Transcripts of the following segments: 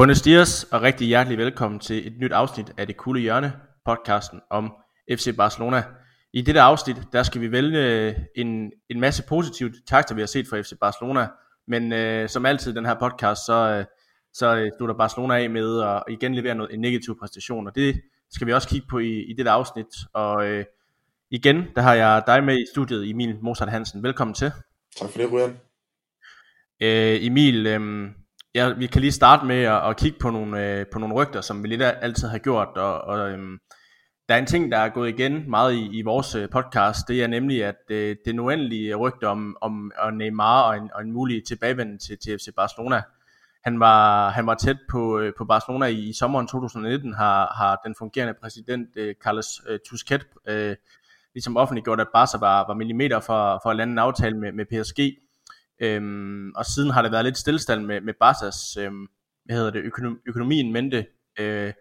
Buenos dias og rigtig hjertelig velkommen til et nyt afsnit af Det Kulde Hjørne, podcasten om FC Barcelona. I dette afsnit, der skal vi vælge en, en masse positive takter, vi har set fra FC Barcelona, men øh, som altid i den her podcast, så, øh, så øh, slutter Barcelona af med at igen levere noget, en negativ præstation, og det skal vi også kigge på i, i dette afsnit. Og øh, igen, der har jeg dig med i studiet, Emil Mozart Hansen. Velkommen til. Tak for det, Brian. Øh, Emil, øh, ja, vi kan lige starte med at, at kigge på nogle, øh, på nogle rygter, som vi lidt altid har gjort, og, og øh, der er en ting, der er gået igen meget i, i vores øh, podcast, det er nemlig, at øh, det uendelige rygte om, om, om Neymar og en, og en mulig tilbagevenden til, til FC Barcelona. Han var, han var tæt på, øh, på Barcelona i, i sommeren 2019, har, har den fungerende præsident øh, Carlos øh, Tusquets øh, ligesom offentliggjort, at Barca var, var millimeter for, for at lande en aftale med, med PSG. Øhm, og siden har det været lidt stillestand med, med Barca's øhm, hvad hedder det, økonom, økonomien mente. Øh,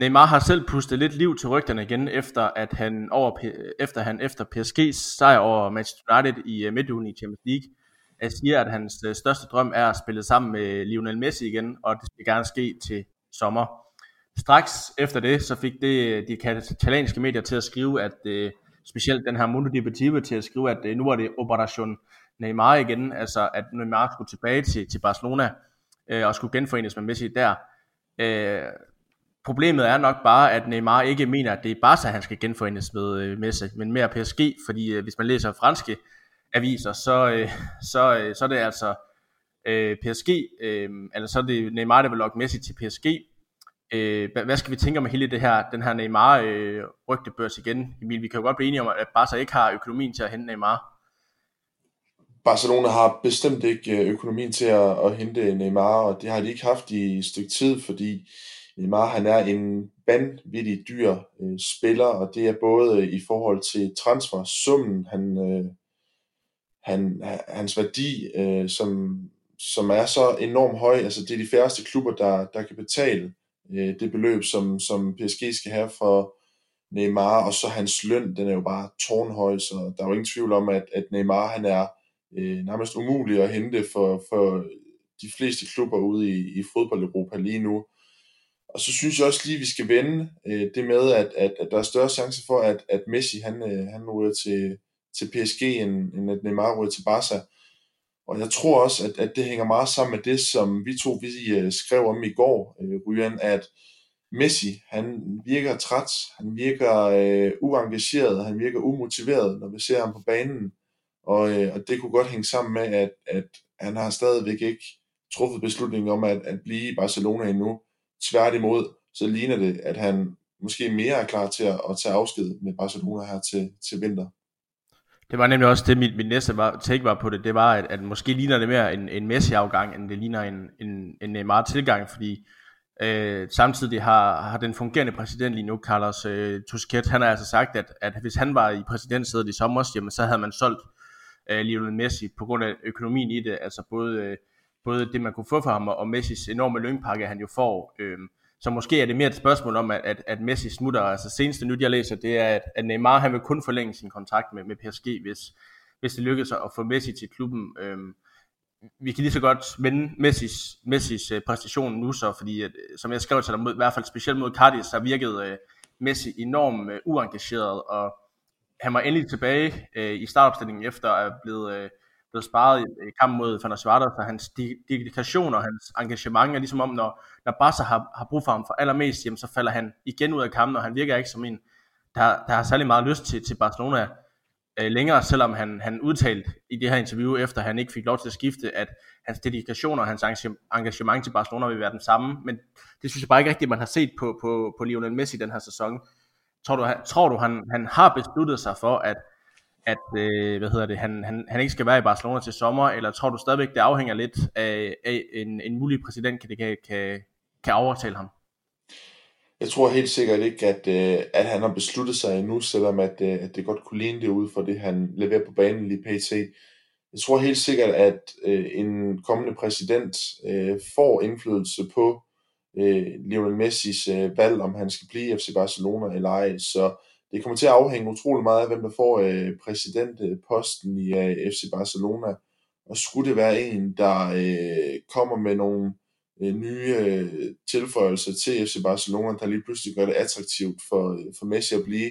Neymar har selv pustet lidt liv til rygterne igen, efter at han, over, efter, han efter PSG's sejr over Manchester United i uh, midtugen i Champions League, at siger, at hans uh, største drøm er at spille sammen med Lionel Messi igen, og det skal gerne ske til sommer. Straks efter det, så fik det de katalanske medier til at skrive, at uh, specielt den her Mundo Deportivo til at skrive, at uh, nu er det Operation Neymar igen, altså at Neymar skulle tilbage til, til Barcelona øh, og skulle genforenes med Messi der. Øh, Problemet er nok bare, at Neymar ikke mener, at det er Barca, han skal genforenes med øh, Messi, men mere PSG, fordi øh, hvis man læser franske aviser, så, øh, så, øh, så er det altså øh, PSG, øh, altså så er det Neymar, der vil lokke Messi til PSG. Øh, hvad skal vi tænke om hele det her, den her Neymar øh, rygtebørs igen? Emil, vi kan jo godt blive enige om, at Barca ikke har økonomien til at hente Neymar. Barcelona har bestemt ikke øh, økonomien til at, at hente Neymar, og det har de ikke haft i et stykke tid, fordi Neymar han er en vanvittig dyr øh, spiller, og det er både øh, i forhold til transfersummen, han, øh, han, hans værdi, øh, som, som er så enormt høj. Altså det er de færreste klubber, der, der kan betale øh, det beløb, som, som PSG skal have for Neymar, og så hans løn, den er jo bare tårnhøj, så der er jo ingen tvivl om, at, at Neymar han er øh, nærmest umulig at hente for, for de fleste klubber ude i, i fodbold-Europa lige nu. Og så synes jeg også lige, at vi skal vende øh, det med, at, at, at der er større chance for, at, at Messi han, øh, han ryger til, til PSG, end, end at Neymar ryger til Barca. Og jeg tror også, at, at det hænger meget sammen med det, som vi to vi, øh, skrev om i går, øh, Ryan, at Messi, han virker træt, han virker øh, uengageret, han virker umotiveret, når vi ser ham på banen. Og, øh, og det kunne godt hænge sammen med, at, at han har stadigvæk ikke truffet beslutningen om at, at blive i Barcelona endnu. Tværtimod, så ligner det, at han måske mere er klar til at, at tage afsked med Barcelona her til, til vinter. Det var nemlig også det, mit, mit næste var, take var på det, det var, at, at måske ligner det mere en, en Messi-afgang, end det ligner en, en, en Neymar-tilgang, fordi øh, samtidig har, har den fungerende præsident lige nu, Carlos øh, Tusquets, han har altså sagt, at, at hvis han var i præsidentsædet i sommer, jamen, så havde man solgt øh, Lionel Messi på grund af økonomien i det, altså både... Øh, både det, man kunne få for ham, og Messis enorme lønpakke, han jo får. Øh, så måske er det mere et spørgsmål om, at, at, at Messi smutter. Altså seneste nyt, jeg læser, det er, at, at Neymar han vil kun forlænge sin kontrakt med, med PSG, hvis, hvis det lykkes at få Messi til klubben. Øhm, vi kan lige så godt vende Messis, Messis øh, præstation nu så, fordi at, øh, som jeg skrev til dig, mod, i hvert fald specielt mod Cardiff, så virkede øh, Messi enormt øh, uengageret, og han var endelig tilbage øh, i startopstillingen efter at have blevet øh, blevet sparet i, øh, kampen mod Fernando der for så hans dedikation og hans engagement er ligesom om, når, når Barca har, har brug for ham for allermest, jamen, så falder han igen ud af kampen, og han virker ikke som en, der, der har særlig meget lyst til, til Barcelona øh, længere, selvom han, han udtalte i det her interview, efter han ikke fik lov til at skifte, at hans dedikation og hans engagement til Barcelona vil være den samme, men det synes jeg bare ikke rigtigt, man har set på, på, på Lionel Messi den her sæson. Tror du, han, tror du han, han har besluttet sig for, at at øh, hvad hedder det, han, han, han ikke skal være i Barcelona til sommer, eller tror du stadigvæk, det afhænger lidt af, af en, en mulig præsident, kan, kan, kan, kan overtale ham? Jeg tror helt sikkert ikke, at, øh, at han har besluttet sig endnu, selvom at, øh, at det godt kunne ligne det ud for det, han leverer på banen lige pt. Jeg tror helt sikkert, at øh, en kommende præsident øh, får indflydelse på øh, Lionel Messis øh, valg, om han skal blive i FC Barcelona eller ej. Så det kommer til at afhænge utrolig meget af, hvem der får øh, præsidentposten i øh, FC Barcelona. Og skulle det være en, der øh, kommer med nogle øh, nye øh, tilføjelser til FC Barcelona, der lige pludselig gør det attraktivt for, øh, for Messi at blive,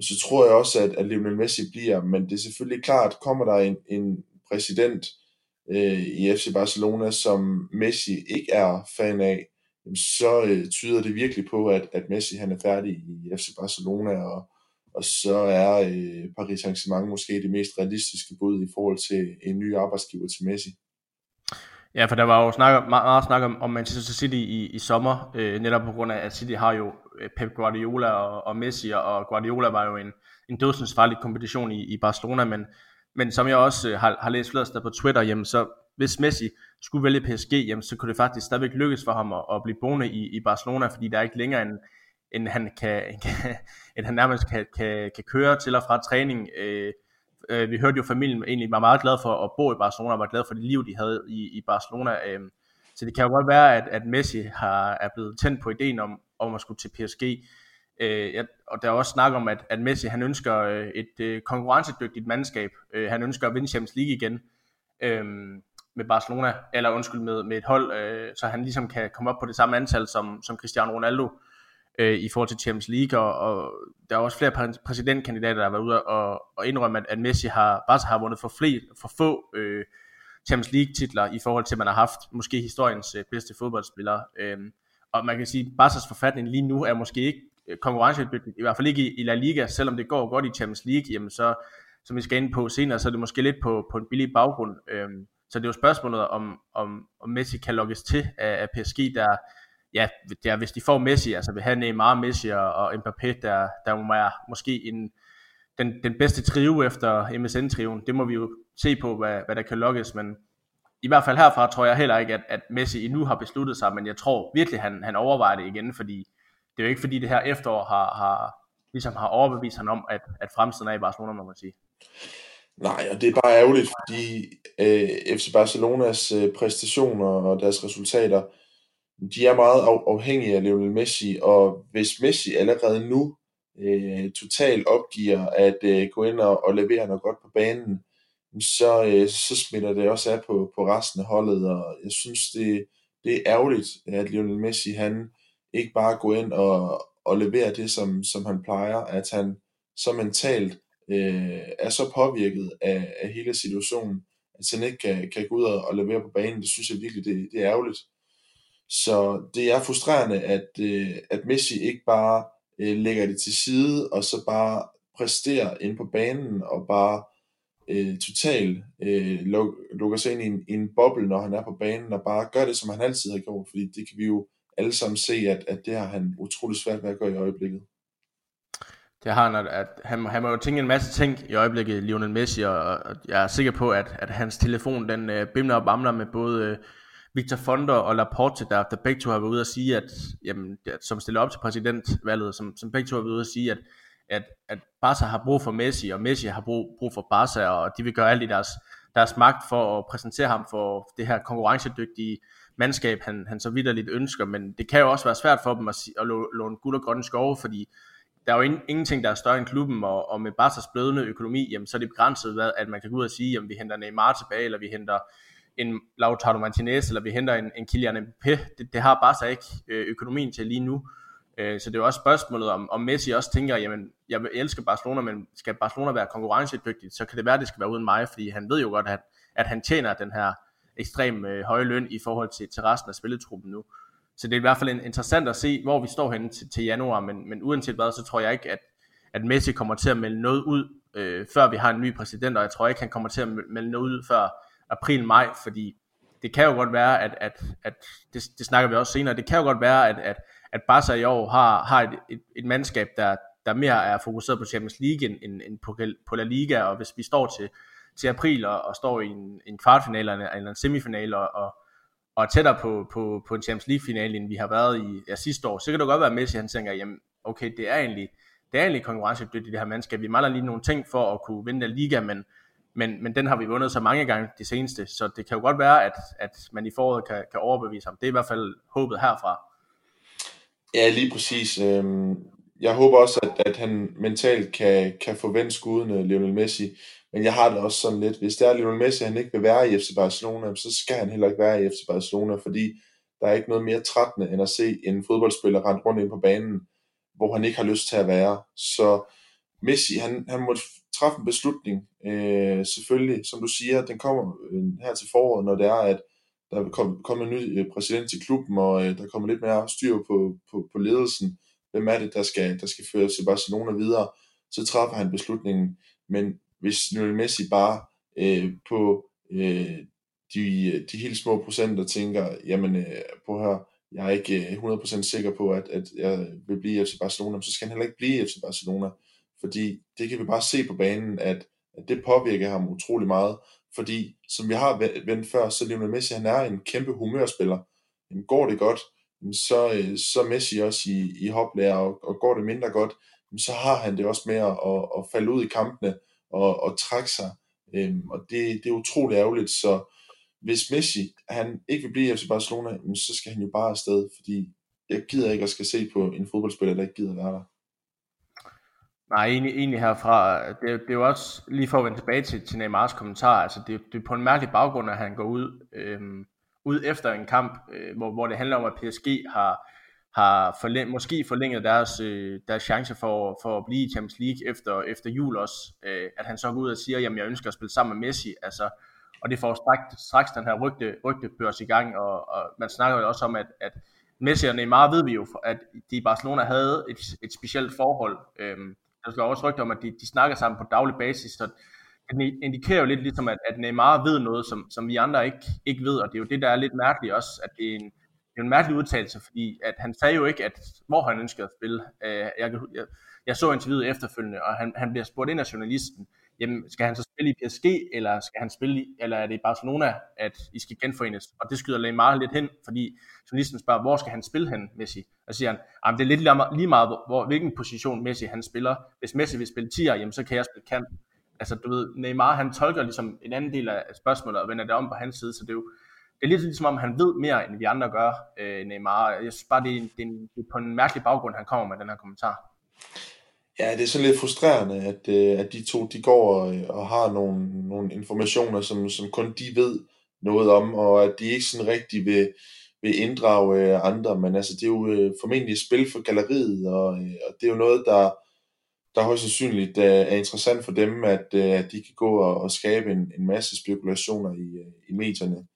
så tror jeg også, at, at Lionel Messi bliver, men det er selvfølgelig klart, kommer der en, en præsident øh, i FC Barcelona, som Messi ikke er fan af, så øh, tyder det virkelig på, at, at Messi han er færdig i FC Barcelona, og, og så er øh, Paris Saint-Germain måske det mest realistiske bud i forhold til en ny arbejdsgiver til Messi. Ja, for der var jo snak, meget, meget snak om, om Manchester City i, i sommer, øh, netop på grund af, at City har jo øh, Pep Guardiola og, og Messi, og Guardiola var jo en, en dødsensfarlig kompetition i, i Barcelona, men, men som jeg også øh, har, har læst flere steder på Twitter, jamen, så hvis Messi skulle vælge PSG, jamen, så kunne det faktisk stadigvæk lykkes for ham at, at blive boende i, i Barcelona, fordi der er ikke længere en, end han, kan, kan, end han nærmest kan, kan, kan køre til og fra træning. Øh, øh, vi hørte jo, familien egentlig var meget glad for at bo i Barcelona, og var glad for det liv, de havde i, i Barcelona. Øh, så det kan jo godt være, at, at Messi har, er blevet tændt på ideen om, om at skulle til PSG. Øh, ja, og der er også snak om, at, at Messi han ønsker øh, et øh, konkurrencedygtigt mandskab. Øh, han ønsker at vinde Champions League igen øh, med Barcelona, eller undskyld med, med et hold, øh, så han ligesom kan komme op på det samme antal som, som Cristiano Ronaldo øh, i forhold til Champions League, og, og der er også flere præsidentkandidater, der har været ude og, og indrømme, at, at Messi har, Barca har vundet for, flere, for få øh, Champions League titler i forhold til, at man har haft måske historiens øh, bedste fodboldspiller. Øh, og man kan sige, at Barca's forfatning lige nu er måske ikke øh, konkurrencedygtigt, i hvert fald ikke i, i La Liga, selvom det går godt i Champions League, jamen så, som vi skal ind på senere, så er det måske lidt på, på en billig baggrund. Øh, så det er jo spørgsmålet, om, om, om Messi kan lukkes til af, af PSG, der ja, der, hvis de får Messi, altså vil have Neymar, Messi og, og Mbappé, der, der må være måske en, den, den bedste trio efter MSN-triven. Det må vi jo se på, hvad, hvad der kan lukkes, men i hvert fald herfra tror jeg heller ikke, at, at Messi endnu har besluttet sig, men jeg tror virkelig, han, han overvejer det igen, fordi det er jo ikke fordi det her efterår har, har, ligesom har overbevist ham om, at, at fremtiden er i Barcelona, må man sige. Nej, og det er bare ærgerligt, fordi øh, FC Barcelonas øh, præstationer og deres resultater de er meget af, afhængige af Lionel Messi, og hvis Messi allerede nu øh, totalt opgiver at øh, gå ind og, og levere noget godt på banen, så, øh, så smitter det også af på, på resten af holdet, og jeg synes, det, det er ærgerligt, at Lionel Messi han ikke bare går ind og, og leverer det, som, som han plejer, at han så mentalt øh, er så påvirket af, af hele situationen, at han ikke kan, kan gå ud og, og levere på banen. Det synes jeg virkelig, det, det er ærgerligt. Så det er frustrerende, at, øh, at Messi ikke bare øh, lægger det til side, og så bare præsterer ind på banen, og bare øh, totalt øh, luk, lukker sig ind i en, i en boble, når han er på banen, og bare gør det, som han altid har gjort, fordi det kan vi jo alle sammen se, at, at det har han utrolig svært ved at gøre i øjeblikket. Det har han, at han, han må jo tænke en masse ting i øjeblikket, Lionel Messi, og, og jeg er sikker på, at, at hans telefon, den øh, bimler og bamler med både øh, Victor Fonder og Laporte, der, der begge to har været ude at sige, at, jamen, som stiller op til præsidentvalget, som, som begge to har været ude at sige, at, at, at Barca har brug for Messi, og Messi har brug, brug for Barca, og de vil gøre alt i deres, deres magt for at præsentere ham for det her konkurrencedygtige mandskab, han, han så vidderligt ønsker, men det kan jo også være svært for dem at, at låne guld og grønne skove, fordi der er jo ingenting, der er større end klubben, og, og med Barca's blødende økonomi, jamen, så er det begrænset, at man kan gå ud og sige, at vi henter Neymar tilbage, eller vi henter en Lautaro Martinez, eller vi henter en, en Kylian Mbappé. Det, det har bare ikke øh, økonomien til lige nu. Øh, så det er jo også spørgsmålet, om, om Messi også tænker, jamen, jeg elsker Barcelona, men skal Barcelona være konkurrencedygtigt, så kan det være, det skal være uden mig, fordi han ved jo godt, at, at han tjener den her ekstrem øh, høje løn i forhold til, til resten af spilletruppen nu. Så det er i hvert fald interessant at se, hvor vi står henne til, til januar, men, men uanset hvad, så tror jeg ikke, at, at Messi kommer til at melde noget ud, øh, før vi har en ny præsident, og jeg tror ikke, han kommer til at melde noget ud, før april-maj, fordi det kan jo godt være, at, at, at det, det snakker vi også senere, det kan jo godt være, at, at, at Barca i år har, har et, et, et mandskab, der, der mere er fokuseret på Champions League end, end på, på La Liga, og hvis vi står til, til april og, og står i en, en kvartfinale eller en, eller en semifinale og, og, og er tættere på, på, på en Champions League finale, end vi har været i ja, sidste år, så kan det godt være, at Messi han tænker, jamen okay, det er egentlig, det er egentlig konkurrencedygtigt det her mandskab, vi mangler lige nogle ting for at kunne vinde den Liga, men, men, men den har vi vundet så mange gange de seneste, så det kan jo godt være, at, at man i foråret kan, kan overbevise ham. Det er i hvert fald håbet herfra. Ja, lige præcis. Øhm, jeg håber også, at, at han mentalt kan, kan forvente skudene Lionel Messi, men jeg har det også sådan lidt, hvis det er Lionel Messi, han ikke vil være i FC Barcelona, så skal han heller ikke være i FC Barcelona, fordi der er ikke noget mere trættende, end at se en fodboldspiller rende rundt ind på banen, hvor han ikke har lyst til at være. Så Messi, han, han må træffe en beslutning, øh, selvfølgelig, som du siger, den kommer øh, her til foråret, når det er, at der er kommet en ny øh, præsident til klubben, og øh, der kommer lidt mere styr på, på, på ledelsen. Hvem er det, der skal, der skal føre til Barcelona videre? Så træffer han beslutningen. Men hvis Lionel Messi bare øh, på øh, de, de helt små procenter tænker, jamen øh, på her, jeg er ikke øh, 100% sikker på, at, at jeg vil blive FC Barcelona, så skal han heller ikke blive FC Barcelona. Fordi det kan vi bare se på banen, at, at det påvirker ham utrolig meget. Fordi, som vi har vendt før, så Lionel Messi, han er en kæmpe humørspiller. Jamen, går det godt, så, øh, så er Messi også i, i hoplærer, og, og går det mindre godt, så har han det også med at, at, at falde ud i kampene og, og trække sig. Øhm, og det, det er utrolig ærgerligt, så hvis Messi han ikke vil blive i FC Barcelona, så skal han jo bare afsted, fordi jeg gider ikke at skal se på en fodboldspiller, der ikke gider være der. Nej, egentlig, egentlig herfra, det, det er jo også, lige for at vende tilbage til, til Neymars kommentar, altså det, det er på en mærkelig baggrund, at han går ud, øhm, ud efter en kamp, øh, hvor, hvor det handler om, at PSG har, har forlæng, måske forlænget deres, øh, deres chance for, for at blive i Champions League efter, efter jul også, øh, at han så går ud og siger, jamen jeg ønsker at spille sammen med Messi, altså, og det får straks, straks den her rygte, rygtebørs i gang, og, og man snakker jo også om, at, at Messi og Neymar ved vi jo, at de i Barcelona havde et, et specielt forhold, øhm, der skal også rygte om, at de, de snakker sammen på daglig basis, så det indikerer jo lidt ligesom, at, at Neymar ved noget, som, som vi andre ikke, ikke ved, og det er jo det, der er lidt mærkeligt også, at det er en, det er en mærkelig udtalelse, fordi at han sagde jo ikke, at hvor han ønskede at spille. Øh, jeg, jeg, jeg så interviewet efterfølgende, og han, han bliver spurgt ind af journalisten, jamen skal han så spille i PSG, eller skal han spille i, eller er det i Barcelona, at I skal genforenes? Og det skyder Neymar lidt hen, fordi journalisten spørger, hvor skal han spille hen, Messi? Og siger han, jamen det er lidt lige meget, hvor, hvilken position Messi han spiller. Hvis Messi vil spille 10'er, jamen så kan jeg spille kant. Altså du ved, Neymar han tolker ligesom en anden del af spørgsmålet, og vender det om på hans side, så det er jo, det er lidt ligesom om han ved mere, end vi andre gør, øh, Neymar. Jeg synes bare, det er, det, er, det er på en mærkelig baggrund, han kommer med den her kommentar. Ja, det er sådan lidt frustrerende, at, øh, at de to de går og, og har nogle, nogle informationer, som, som kun de ved noget om, og at de ikke sådan rigtig vil, vil inddrage øh, andre, men altså det er jo øh, formentlig spil for galleriet, og, øh, og det er jo noget, der, der højst sandsynligt øh, er interessant for dem, at, at de kan gå og, og skabe en, en masse spekulationer i, i medierne.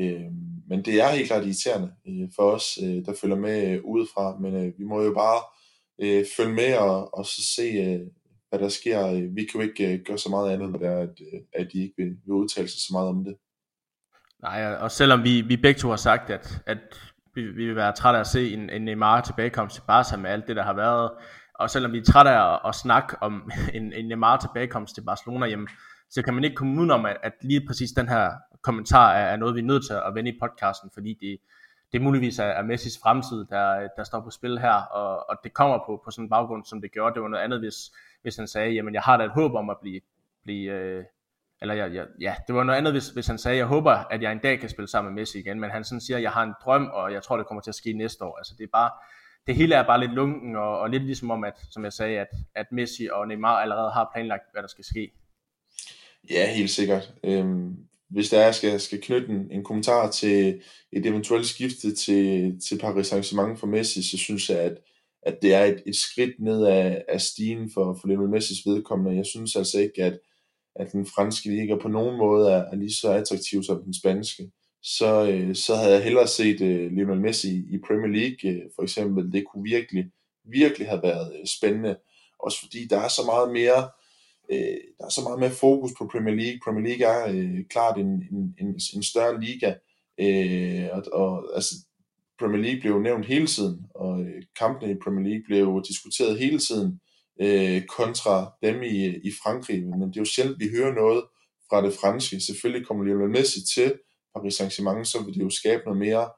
Øh, Men det er helt klart irriterende øh, for os, øh, der følger med øh, udefra, men vi må jo bare øh, følge med og, og så se, øh, hvad der sker. Vi kan jo ikke øh, gøre så meget andet, end at, øh, at de ikke vil, vil udtale sig så meget om det. Nej, og selvom vi, vi begge to har sagt, at, at vi, vi vil være trætte af at se en, en Neymar tilbagekomst til Barca med alt det, der har været, og selvom vi er trætte af at, at snakke om en, en Neymar tilbagekomst til Barcelona, jamen, så kan man ikke komme udenom, at, at lige præcis den her kommentar er, er noget, vi er nødt til at vende i podcasten, fordi det, det muligvis er, er Messis fremtid, der, der står på spil her, og, og det kommer på, på sådan en baggrund, som det gjorde. Det var noget andet, hvis, hvis han sagde, jamen jeg har da et håb om at blive, blive øh, eller ja, ja, ja, det var noget andet, hvis, hvis han sagde, jeg håber, at jeg en dag kan spille sammen med Messi igen, men han sådan siger, jeg har en drøm, og jeg tror, det kommer til at ske næste år. Altså det er bare, det hele er bare lidt lunken, og, og lidt ligesom om, at, som jeg sagde, at, at Messi og Neymar allerede har planlagt, hvad der skal ske. Ja, helt sikkert. Øhm, hvis der er, skal, skal knytte en, en kommentar til et eventuelt skifte til, til Paris Saint-Germain for Messi, så synes jeg, at, at det er et, et skridt ned af, af stigen for, for Lionel Messis vedkommende. Jeg synes altså ikke, at, at den franske liga på nogen måde er, er lige så attraktiv som den spanske. Så, øh, så havde jeg hellere set øh, Lionel Messi i Premier League, øh, for eksempel. Det kunne virkelig, virkelig have været øh, spændende. Også fordi der er så meget mere øh, der er så meget mere fokus på Premier League. Premier League er øh, klart en, en, en, en større liga, øh, og, og altså, Premier League blev nævnt hele tiden, og øh, kampene i Premier League blev diskuteret hele tiden øh, kontra dem i, i Frankrig, men det er jo sjældent, vi hører noget fra det franske. Selvfølgelig kommer Lionel Messi til Paris Saint-Germain, så vil det jo skabe noget mere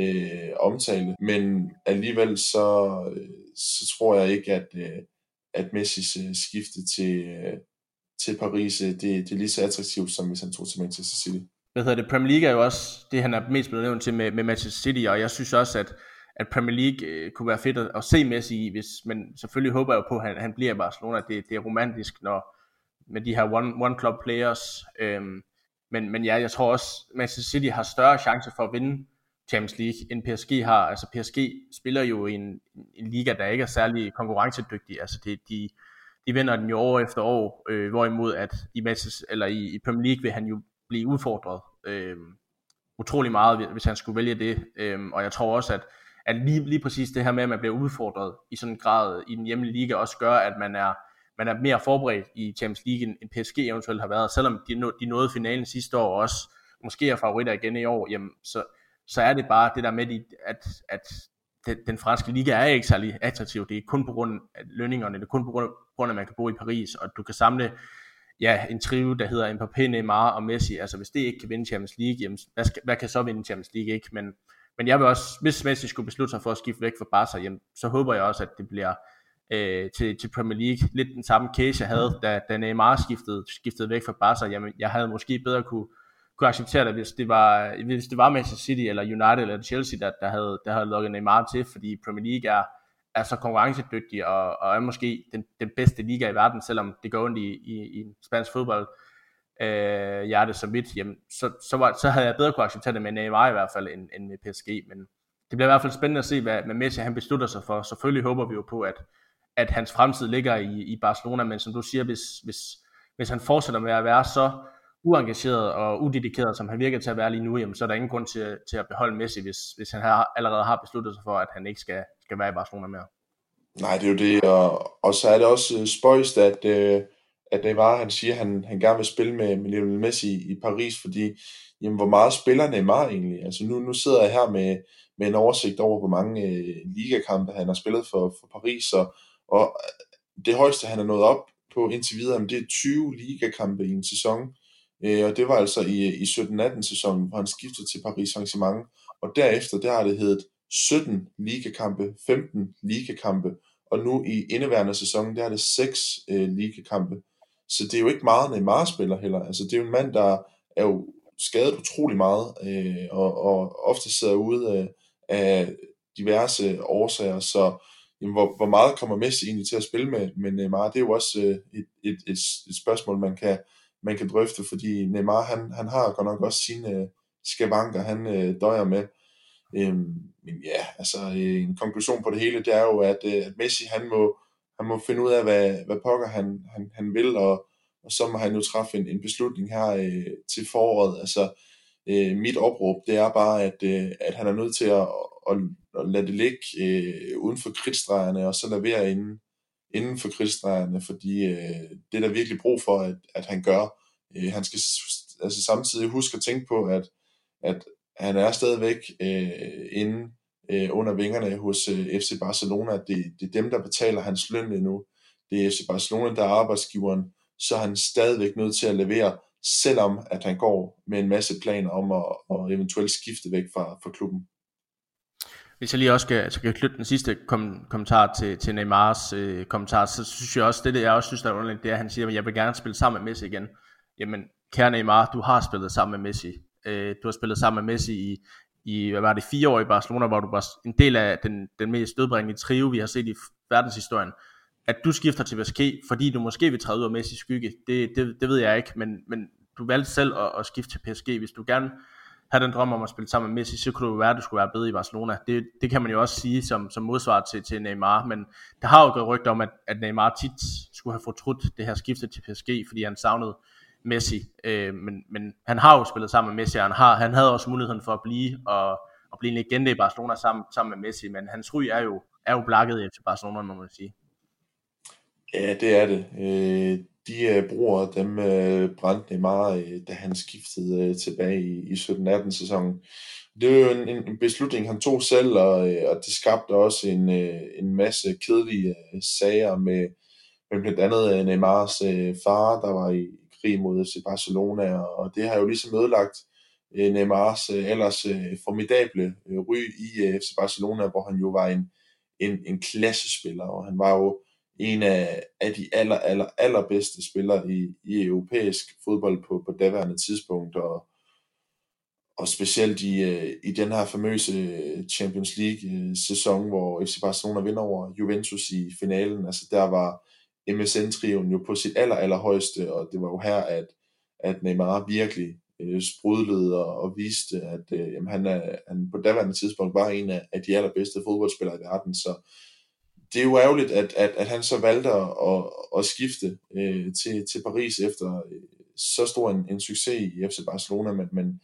øh, omtale, men alligevel så, øh, så tror jeg ikke, at, øh, at Messis øh, skifte til, øh, til Paris, øh, det, det er lige så attraktivt, som hvis han tog til Manchester City. Hvad hedder det? Premier League er jo også det, han er mest blevet nævnt til med, med Manchester City, og jeg synes også, at, at Premier League øh, kunne være fedt at, at se Messi i, hvis, men selvfølgelig håber jeg jo på, at han, han bliver i Barcelona. Det, det er romantisk, når med de her one, one club players. Øhm, men, men ja, jeg tror også, Manchester City har større chance for at vinde Champions League, end PSG har. Altså PSG spiller jo i en, en liga, der ikke er særlig konkurrencedygtig. Altså det, de, de vinder den jo år efter år, øh, hvorimod at i, Masses, eller i, i Premier League vil han jo blive udfordret øh, utrolig meget, hvis han skulle vælge det. Øh, og jeg tror også, at, at lige, lige præcis det her med, at man bliver udfordret i sådan en grad i den hjemlige liga, også gør, at man er, man er mere forberedt i Champions League, end PSG eventuelt har været. Selvom de, de nåede finalen sidste år, og også måske er favoritter igen i år, jamen, så, så er det bare det der med, at, at den, franske liga er ikke særlig attraktiv. Det er kun på grund af lønningerne, det er kun på grund af, grund af, at man kan bo i Paris, og du kan samle ja, en trio, der hedder Mbappé, Neymar og Messi. Altså hvis det ikke kan vinde Champions League, jamen, hvad, skal, hvad kan så vinde Champions League ikke? Men, men jeg vil også, hvis Messi skulle beslutte sig for at skifte væk fra Barca, jamen, så håber jeg også, at det bliver øh, til, til Premier League. Lidt den samme case, jeg havde, da, da Neymar skiftede, skiftede væk fra Barca. Jamen, jeg havde måske bedre kunne kunne acceptere det, hvis det var, hvis det var Manchester City eller United eller Chelsea, der, der, havde, der havde lukket Neymar til, fordi Premier League er, er så konkurrencedygtig og, og er måske den, den bedste liga i verden, selvom det går ondt i, i, i spansk fodbold øh, hjerte så vidt, jamen, så, så, var, så havde jeg bedre kunne acceptere det med Neymar i hvert fald, end, end med PSG, men det bliver i hvert fald spændende at se, hvad, hvad Messi han beslutter sig for. Selvfølgelig håber vi jo på, at, at hans fremtid ligger i, i Barcelona, men som du siger, hvis, hvis, hvis han fortsætter med at være så uengageret og udedikeret, som han virker til at være lige nu, jamen, så er der ingen grund til, til at beholde Messi, hvis, hvis han har, allerede har besluttet sig for, at han ikke skal, skal være i Barcelona mere. Nej, det er jo det, og, og så er det også øh, spøjst, at, øh, at Neymar han siger, at han, han gerne vil spille med, med Lionel Messi i Paris, fordi jamen, hvor meget spiller Neymar egentlig? Altså nu, nu sidder jeg her med, med en oversigt over, hvor mange øh, ligakampe han har spillet for, for Paris, og, og øh, det højeste, han er nået op på indtil videre, det er 20 ligakampe i en sæson. Øh, og det var altså i, i 17-18 sæsonen, hvor han skiftede til Paris Saint-Germain, og derefter, der har det heddet 17 ligakampe, 15 ligakampe, og nu i indeværende sæson, der er det 6 øh, ligakampe. Så det er jo ikke meget Neymar spiller heller. Altså det er jo en mand, der er jo skadet utrolig meget, øh, og, og ofte sidder ude af, af diverse årsager, så jamen, hvor, hvor meget kommer Messi egentlig til at spille med, med Neymar, det er jo også øh, et, et, et, et spørgsmål, man kan, man kan drøfte, fordi Neymar, han, han har godt nok også sine øh, skavanker, han øh, døjer med. Øhm, men ja, altså øh, en konklusion på det hele, det er jo, at, øh, at Messi, han må, han må finde ud af, hvad, hvad pokker han, han, han vil, og, og så må han jo træffe en, en beslutning her øh, til foråret. Altså, øh, mit opråb, det er bare, at, øh, at han er nødt til at, at, at lade det ligge øh, uden for kridtstregerne, og så levere inden, inden for krigsdrejerne, fordi øh, det er der virkelig brug for, at, at han gør. Øh, han skal altså samtidig huske at tænke på, at, at han er stadigvæk øh, inde øh, under vingerne hos øh, FC Barcelona. Det, det er dem, der betaler hans løn endnu. Det er FC Barcelona, der er arbejdsgiveren. Så er han stadigvæk nødt til at levere, selvom at han går med en masse planer om at, at eventuelt skifte væk fra, fra klubben. Hvis jeg lige også skal, skal knytte den sidste kom, kommentar til, til Neymars øh, kommentar, så synes jeg også, det, det jeg også synes, der er underligt, det er, at han siger, at jeg vil gerne spille sammen med Messi igen. Jamen, kære Neymar, du har spillet sammen med Messi. Øh, du har spillet sammen med Messi i, i, hvad var det, fire år i Barcelona, hvor du var en del af den, den mest dødbringende trio, vi har set i verdenshistorien. At du skifter til PSG, fordi du måske vil træde ud af Messi skygge, det, det, det ved jeg ikke, men, men du valgte selv at, at skifte til PSG. Hvis du gerne have den drøm om at spille sammen med Messi, så kunne det jo være, at du skulle være bedre i Barcelona. Det, det kan man jo også sige som, som modsvar til, til Neymar, men der har jo gået rygter om, at, at Neymar tit skulle have fortrudt det her skifte til PSG, fordi han savnede Messi. Øh, men, men han har jo spillet sammen med Messi, og han, har, han havde også muligheden for at blive og, og blive en legende i Barcelona sammen, sammen med Messi, men hans ry er jo, er jo blakket efter Barcelona, må man sige. Ja, det er det. Øh, de øh, bruger dem øh, brændte meget, øh, da han skiftede øh, tilbage i, i 17-18 sæsonen. Det var jo en, en beslutning, han tog selv, og, øh, og det skabte også en, øh, en masse kedelige øh, sager med, med blandt andet øh, Neymars øh, far, der var i krig mod FC Barcelona, og det har jo ligesom ødelagt øh, Neymars øh, ellers øh, formidable øh, ry i øh, FC Barcelona, hvor han jo var en, en, en klassespiller, og han var jo en af, af de aller, aller, allerbedste spillere i, i europæisk fodbold på, på daværende tidspunkt, og, og specielt i, øh, i den her famøse Champions League-sæson, hvor FC Barcelona vinder over Juventus i finalen. Altså der var MSN-trioen jo på sit aller, allerhøjeste, og det var jo her, at, at Neymar virkelig øh, sprudlede og, og viste, at øh, jamen, han, er, han på på daværende tidspunkt var en af, af de allerbedste fodboldspillere i verden, så det er jo ærgerligt, at, at, at han så valgte at, at, at skifte øh, til, til Paris efter øh, så stor en, en succes i FC Barcelona, men, men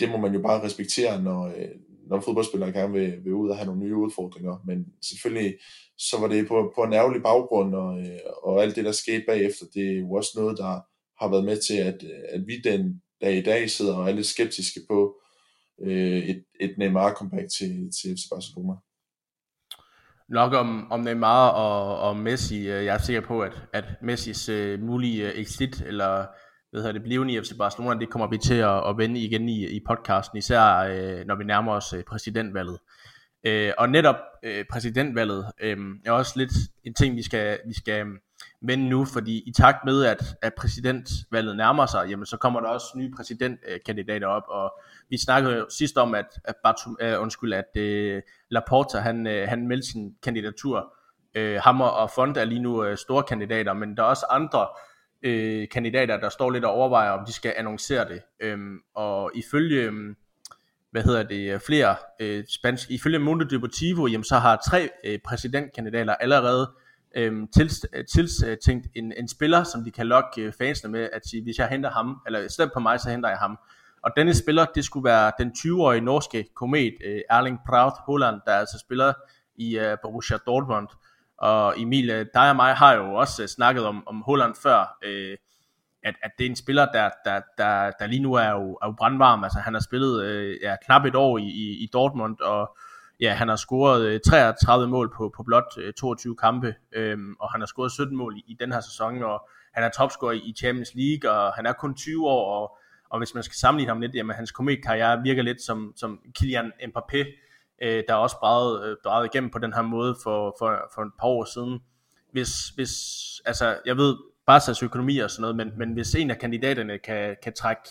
det må man jo bare respektere, når, øh, når fodboldspillere gerne vil, vil ud og have nogle nye udfordringer. Men selvfølgelig, så var det på, på en ærgerlig baggrund, og, øh, og alt det, der skete bagefter, det er jo også noget, der har været med til, at, at vi den dag i dag sidder og er lidt skeptiske på øh, et, et Neymar comeback til, til FC Barcelona. Nok om, om Neymar og, og Messi. Øh, jeg er sikker på, at, at Messis uh, mulige øh, exit, eller hvad hedder det, blivende i FC Barcelona, det kommer vi til at, at vende igen i, i podcasten, især uh, når vi nærmer os uh, præsidentvalget. Uh, og netop uh, præsidentvalget uh, er også lidt en ting, vi skal, vi skal men nu, fordi i takt med, at, at præsidentvalget nærmer sig, jamen, så kommer der også nye præsidentkandidater op, og vi snakkede jo sidst om, at, at, Bartum, uh, øh, undskyld, at uh, Laporta, han, uh, han meldte sin kandidatur. Uh, Hammer og Fond er lige nu uh, store kandidater, men der er også andre uh, kandidater, der står lidt og overvejer, om de skal annoncere det. Um, og ifølge, um, hvad hedder det, flere uh, spansk, ifølge Mundo Deportivo, jamen, så har tre uh, præsidentkandidater allerede øhm, tiltænkt øh, en, en spiller, som de kan lokke øh, fansene med, at sige, hvis jeg henter ham, eller stem på mig, så henter jeg ham. Og denne spiller, det skulle være den 20-årige norske komet øh, Erling Braut Holland, der altså spiller i øh, Borussia Dortmund. Og Emil, øh, dig og mig har jo også snakket om, om Holland før, øh, at, at det er en spiller, der, der, der, der lige nu er jo, er jo brandvarm. Altså han har spillet øh, ja, knap et år i, i, i Dortmund, og ja, han har scoret øh, 33 mål på, på blot øh, 22 kampe, øhm, og han har scoret 17 mål i, i den her sæson, og han er topscorer i Champions League, og han er kun 20 år, og og hvis man skal sammenligne ham lidt, jamen hans kometkarriere virker lidt som, som Kylian Mbappé, øh, der også drejet, øh, igennem på den her måde for, for, for et par år siden. Hvis, hvis altså, jeg ved, Barca's økonomi og sådan noget, men, men hvis en af kandidaterne kan, kan trække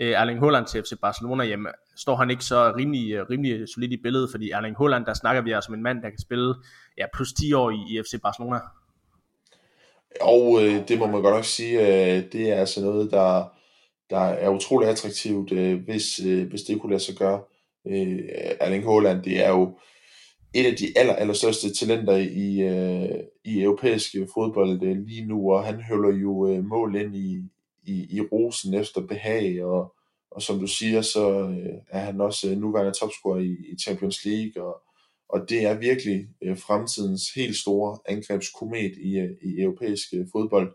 øh, Erling Haaland til FC Barcelona, jamen, står han ikke så rimelig, øh, rimelig solid i billedet, fordi Erling Haaland, der snakker vi altså om en mand, der kan spille ja, plus 10 år i, i FC Barcelona. Og øh, det må man godt nok sige, øh, det er altså noget, der, der er utrolig attraktivt, øh, hvis, øh, hvis det kunne lade sig gøre. Øh, Erling Haaland, det er jo et af de aller, allerstørste talenter i, øh, i europæisk fodbold øh, lige nu, og han høvler jo øh, mål ind i, i, i rosen efter behag, og, og som du siger, så øh, er han også øh, nuværende topscorer i, i Champions League, og, og det er virkelig øh, fremtidens helt store angrebskomet i, øh, i europæisk øh, fodbold.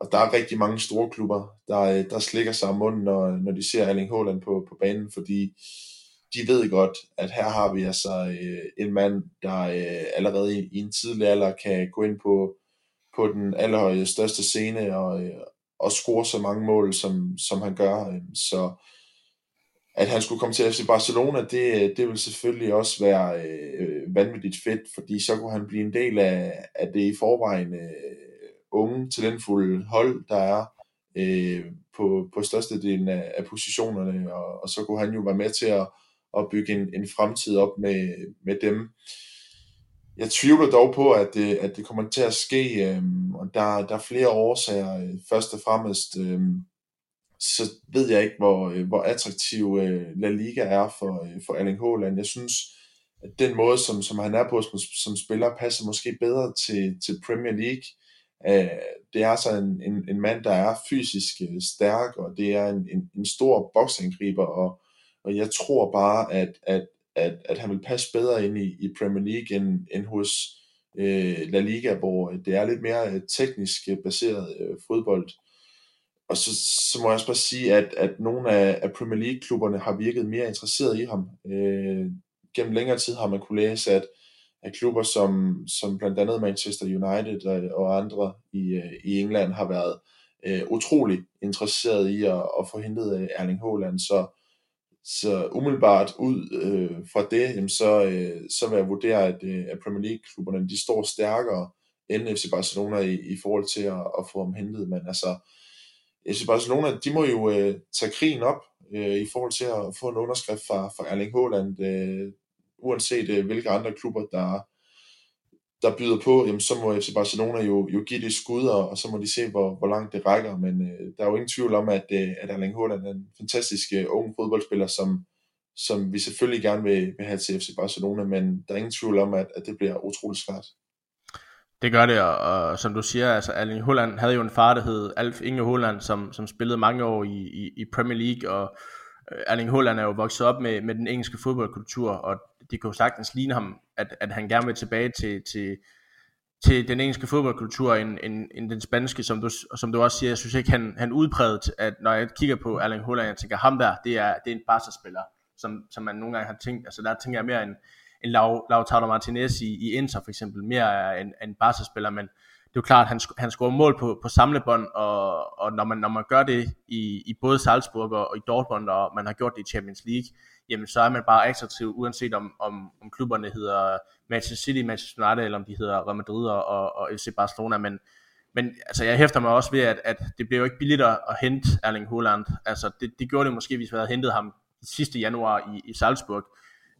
Og der er rigtig mange store klubber, der, øh, der slikker sig om munden, når, når de ser Erling Haaland på, på banen, fordi de ved godt, at her har vi altså øh, en mand, der øh, allerede i, i en tidlig alder kan gå ind på, på den allerstørste scene og, øh, og score så mange mål, som, som han gør. Øhm, så at han skulle komme til FC Barcelona, det, det vil selvfølgelig også være øh, vanvittigt fedt, fordi så kunne han blive en del af, af det i forvejen øh, unge, talentfulde hold, der er øh, på, på størstedelen af, af positionerne, og, og så kunne han jo være med til at, at bygge en, en fremtid op med, med dem. Jeg tvivler dog på, at det, at det kommer til at ske, øh, og der, der er flere årsager. Først og fremmest, øh, så ved jeg ikke, hvor, øh, hvor attraktiv øh, La Liga er for, øh, for Erling Haaland. Jeg synes, at den måde, som, som han er på som, som spiller, passer måske bedre til, til Premier League. Øh, det er så en, en, en mand, der er fysisk øh, stærk, og det er en, en, en stor boksangriber, og, og jeg tror bare, at, at, at, at han vil passe bedre ind i, i Premier League end, end hos øh, La Liga, hvor øh, det er lidt mere øh, teknisk øh, baseret øh, fodbold. Og så, så må jeg også bare sige, at, at nogle af, af Premier League-klubberne har virket mere interesseret i ham. Øh, gennem længere tid har man kunne læse, at at klubber som, som blandt andet Manchester United og, og andre i, øh, i England har været øh, utrolig interesseret i at, at få hentet Erling Haaland. Så, så umiddelbart ud øh, fra det, jamen så, øh, så vil jeg vurdere, at, øh, at Premier League-klubberne de står stærkere end FC Barcelona i, i forhold til at, at få ham hentet. Men altså, FC Barcelona, de må jo øh, tage krigen op øh, i forhold til at få en underskrift fra, fra Erling Haaland. Øh, uanset øh, hvilke andre klubber, der, der byder på, jamen, så må FC Barcelona jo, jo give det skud, og, og så må de se, hvor, hvor langt det rækker. Men øh, der er jo ingen tvivl om, at, øh, at Erling Haaland er en fantastisk øh, ung fodboldspiller, som, som vi selvfølgelig gerne vil, vil have til FC Barcelona, men der er ingen tvivl om, at, at det bliver utroligt svært. Det gør det, og, og som du siger, altså Erling Haaland havde jo en far, der hed Alf Inge Haaland, som, som spillede mange år i, i, i Premier League, og Erling Haaland er jo vokset op med, med den engelske fodboldkultur, og det kan jo sagtens ligne ham, at, at han gerne vil tilbage til, til, til den engelske fodboldkultur end, end, end den spanske, som du, som du også siger. Jeg synes ikke, han, han udpræget, at når jeg kigger på Erling Haaland, jeg tænker, ham der, det er, det er en Barca-spiller, som, som man nogle gange har tænkt, altså der tænker jeg mere en, en Lautaro Martinez i, i Inter for eksempel, mere en, en Barca-spiller, men det er jo klart, at han, han scorer mål på, på samlebånd, og, og når, man, når man gør det i, i både Salzburg og, og i Dortmund, og man har gjort det i Champions League, jamen så er man bare attraktiv, uanset om, om, om klubberne hedder Manchester City, Manchester United, eller om de hedder Real Madrid og, og, FC Barcelona, men, men altså, jeg hæfter mig også ved, at, at det bliver jo ikke billigt at, at hente Erling Haaland. Altså, det, det gjorde det måske, hvis vi havde hentet ham sidste januar i, i Salzburg.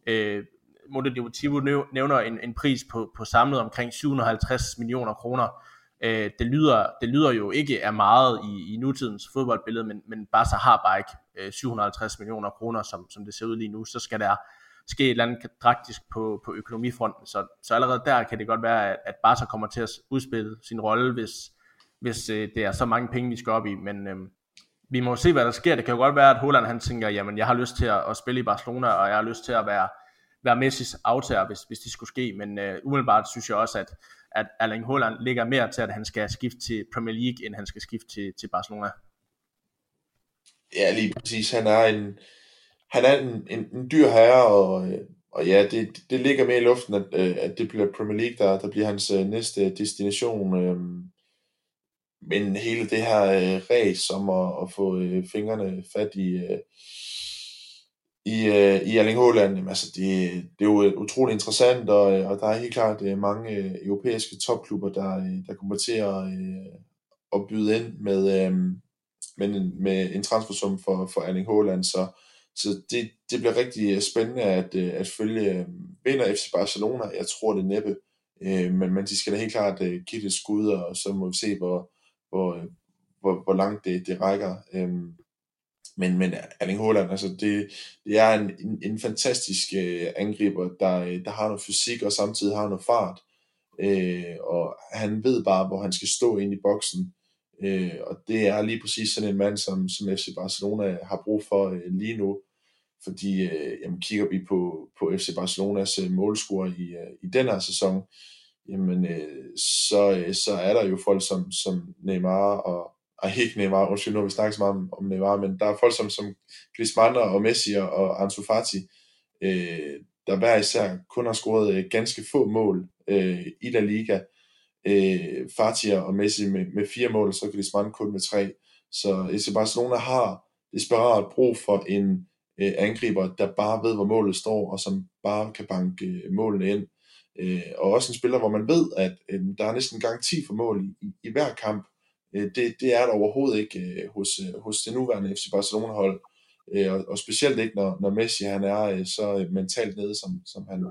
Øh, Mondo Deportivo nævner en, en pris på, på samlet omkring 750 millioner kroner. Øh, det, lyder, det lyder jo ikke af meget i, i nutidens fodboldbillede, men, men Barca har bare ikke øh, 750 millioner kroner, som, som det ser ud lige nu. Så skal der ske et eller andet drastisk på, på økonomifronten. Så, så allerede der kan det godt være, at, at Barca kommer til at udspille sin rolle, hvis, hvis øh, det er så mange penge, vi skal op i. Men øh, vi må se, hvad der sker. Det kan jo godt være, at Holland han tænker, jamen jeg har lyst til at, at spille i Barcelona, og jeg har lyst til at være, være Messis aftager, hvis, hvis det skulle ske. Men øh, umiddelbart synes jeg også, at, at Erling Haaland ligger mere til, at han skal skifte til Premier League, end han skal skifte til, til Barcelona. Ja, lige præcis. Han er en, han er en, en, en dyr herre, og, øh, og ja, det, det ligger mere i luften, at, øh, at det bliver Premier League, der, der bliver hans øh, næste destination. Men hele det her øh, race om at, at få fingrene fat i, i, øh, i Erling Haaland, altså det, det er jo utrolig interessant, og, øh, og der er helt klart øh, mange europæiske topklubber, der, der kommer til at, at byde ind med, med, med en transfersum for, for Erling Haaland, så så det, det bliver rigtig spændende at, øh, at følge. Vinder FC Barcelona? Jeg tror det næppe. Men, men de skal da helt klart give det skud, og så må vi se, hvor, hvor, hvor, hvor langt det, det rækker. Men, men Erling Haaland, altså det, det er en, en, en fantastisk øh, angriber, der, øh, der har noget fysik og samtidig har noget fart. Øh, og han ved bare, hvor han skal stå ind i boksen. Øh, og det er lige præcis sådan en mand, som, som FC Barcelona har brug for øh, lige nu. Fordi øh, jamen, kigger vi på, på FC Barcelonas øh, målscore i, øh, i den her sæson, jamen, øh, så, øh, så er der jo folk som, som Neymar og, og ikke Neymar, undskyld, nu har vi snakket så meget om, om Neymar, men der er folk som, som Griezmann og Messi og Ansu Fati, øh, der hver især kun har scoret øh, ganske få mål øh, i La Liga, øh, Fati og Messi med, med fire mål, så Griezmann kun med tre. Så FC Barcelona har desperat brug for en øh, angriber, der bare ved, hvor målet står, og som bare kan banke øh, målene ind. Øh, og også en spiller, hvor man ved, at øh, der er næsten garanti for mål i, i hver kamp. Øh, det, det er der overhovedet ikke øh, hos, øh, hos det nuværende FC Barcelona-hold. Og, og specielt ikke, når, når Messi han er så mentalt nede, som, som han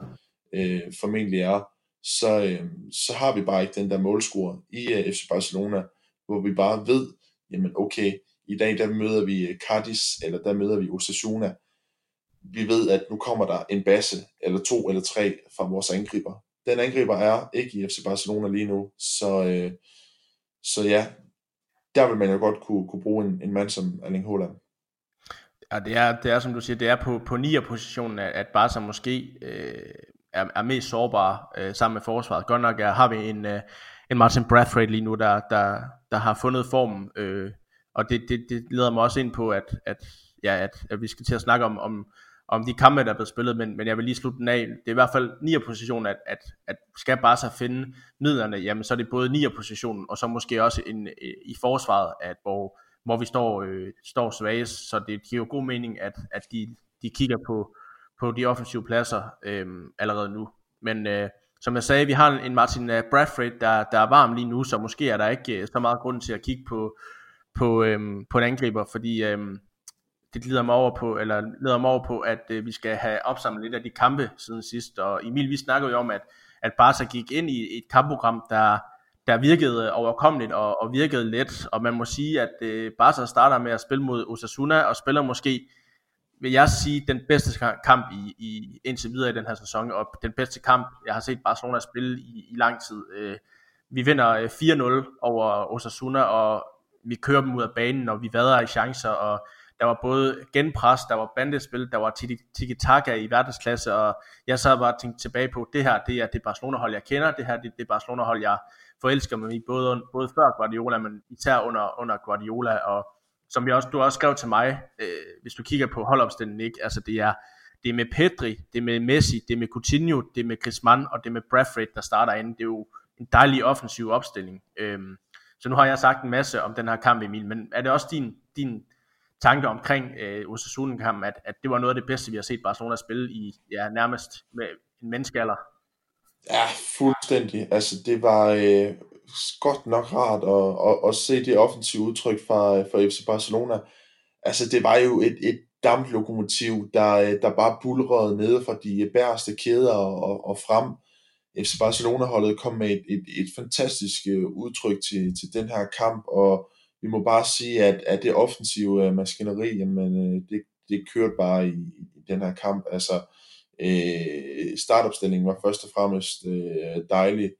øh, formentlig er så, øh, så har vi bare ikke den der målscore i øh, FC Barcelona, hvor vi bare ved, jamen okay, i dag der møder vi øh, Cadiz, eller der møder vi Osasuna. Vi ved, at nu kommer der en basse, eller to eller tre fra vores angriber. Den angriber er ikke i FC Barcelona lige nu, så, øh, så ja, der vil man jo godt kunne, kunne bruge en, en mand som Erling Haaland. Ja, det er, det er som du siger, det er på, på 9'er positionen, at, Barca måske øh, er, er mest sårbare øh, sammen med forsvaret. Godt nok er, har vi en, øh, en Martin Bradford lige nu, der, der, der har fundet formen, øh, og det, det, det leder mig også ind på, at, at, ja, at, at vi skal til at snakke om, om, om de kampe, der er blevet spillet, men, men jeg vil lige slutte den af. Det er i hvert fald 9. position, at, at, at skal bare så finde midlerne, jamen så er det både 9. positionen, og så måske også en, i forsvaret, at hvor, hvor vi står, øh, står svagest, så det giver jo god mening, at, at de, de kigger på, på de offensive pladser øh, allerede nu. Men øh, som jeg sagde, vi har en Martin øh, Bradford, der, der er varm lige nu, så måske er der ikke øh, så meget grund til at kigge på, på, øh, på en angriber, fordi øh, det leder mig over på, eller leder mig over på, at øh, vi skal have opsamlet lidt af de kampe siden sidst. Og Emil, vi snakkede jo om, at, at Barca gik ind i et kampprogram, der, der virkede overkommeligt og, og virkede let, og man må sige, at øh, Barca starter med at spille mod Osasuna, og spiller måske vil jeg sige, den bedste kamp i, i indtil videre i den her sæson, og den bedste kamp, jeg har set Barcelona spille i, i lang tid. Øh, vi vinder øh, 4-0 over Osasuna, og vi kører dem ud af banen, og vi vader i chancer, og der var både genpres, der var bandespil, der var tiki-taka i verdensklasse, og jeg sad bare og tænkte tilbage på, det her, det er det Barcelona-hold, jeg kender, det her, det, det Barcelona-hold, jeg forelsker mig i, både, både før Guardiola, men især under, under Guardiola, og som vi også, du også skrev til mig, øh, hvis du kigger på holdopstillingen, ikke? altså det er, det er med Pedri, det er med Messi, det er med Coutinho, det er med Griezmann, og det er med Bradford, der starter ind. Det er jo en dejlig offensiv opstilling. Øhm, så nu har jeg sagt en masse om den her kamp, Emil, men er det også din, din tanke omkring øh, Osasuna-kampen, at, at det var noget af det bedste, vi har set Barcelona spille i ja, nærmest med en menneskealder? Ja, fuldstændig. Altså, det var øh, godt nok rart at, at, at se det offensive udtryk fra, øh, fra FC Barcelona. Altså, det var jo et, et damplokomotiv, der, øh, der bare bulrede nede fra de bæreste kæder og, og frem. FC Barcelona-holdet kom med et, et, et fantastisk øh, udtryk til, til den her kamp, og vi må bare sige, at, at det offensive øh, maskineri, jamen, øh, det, det kørte bare i, i den her kamp. Altså, øh, startopstillingen var først og fremmest øh, dejlig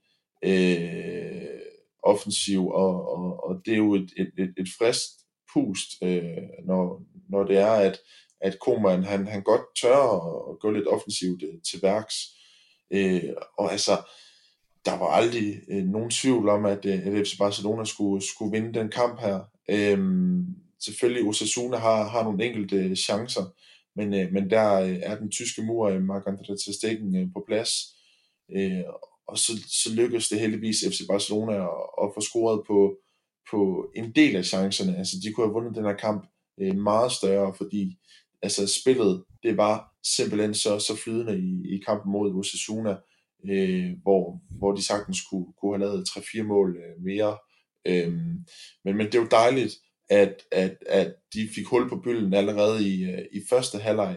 øh, offensiv, og, og, og det er jo et, et, et, et frist pust, øh, når, når det er, at, at Koeman, han, han godt tør at gå lidt offensivt øh, til værks. Øh, og altså, der var aldrig øh, nogen tvivl om, at, øh, at FC Barcelona skulle, skulle vinde den kamp her. Øhm, selvfølgelig, Osasuna har, har nogle enkelte øh, chancer, men, øh, men der øh, er den tyske mur, øh, Marc-André Ter Stegen, øh, på plads. Øh, og så, så lykkedes det heldigvis FC Barcelona at, at få scoret på, på en del af chancerne. Altså, de kunne have vundet den her kamp øh, meget større, fordi altså, spillet det var simpelthen så, så flydende i, i kampen mod Osasuna øh, Øh, hvor, hvor de sagtens kunne, kunne have lavet 3-4 mål øh, mere. Øh, men, men det er jo dejligt, at, at, at de fik hul på bylden allerede i, øh, i første halvleg,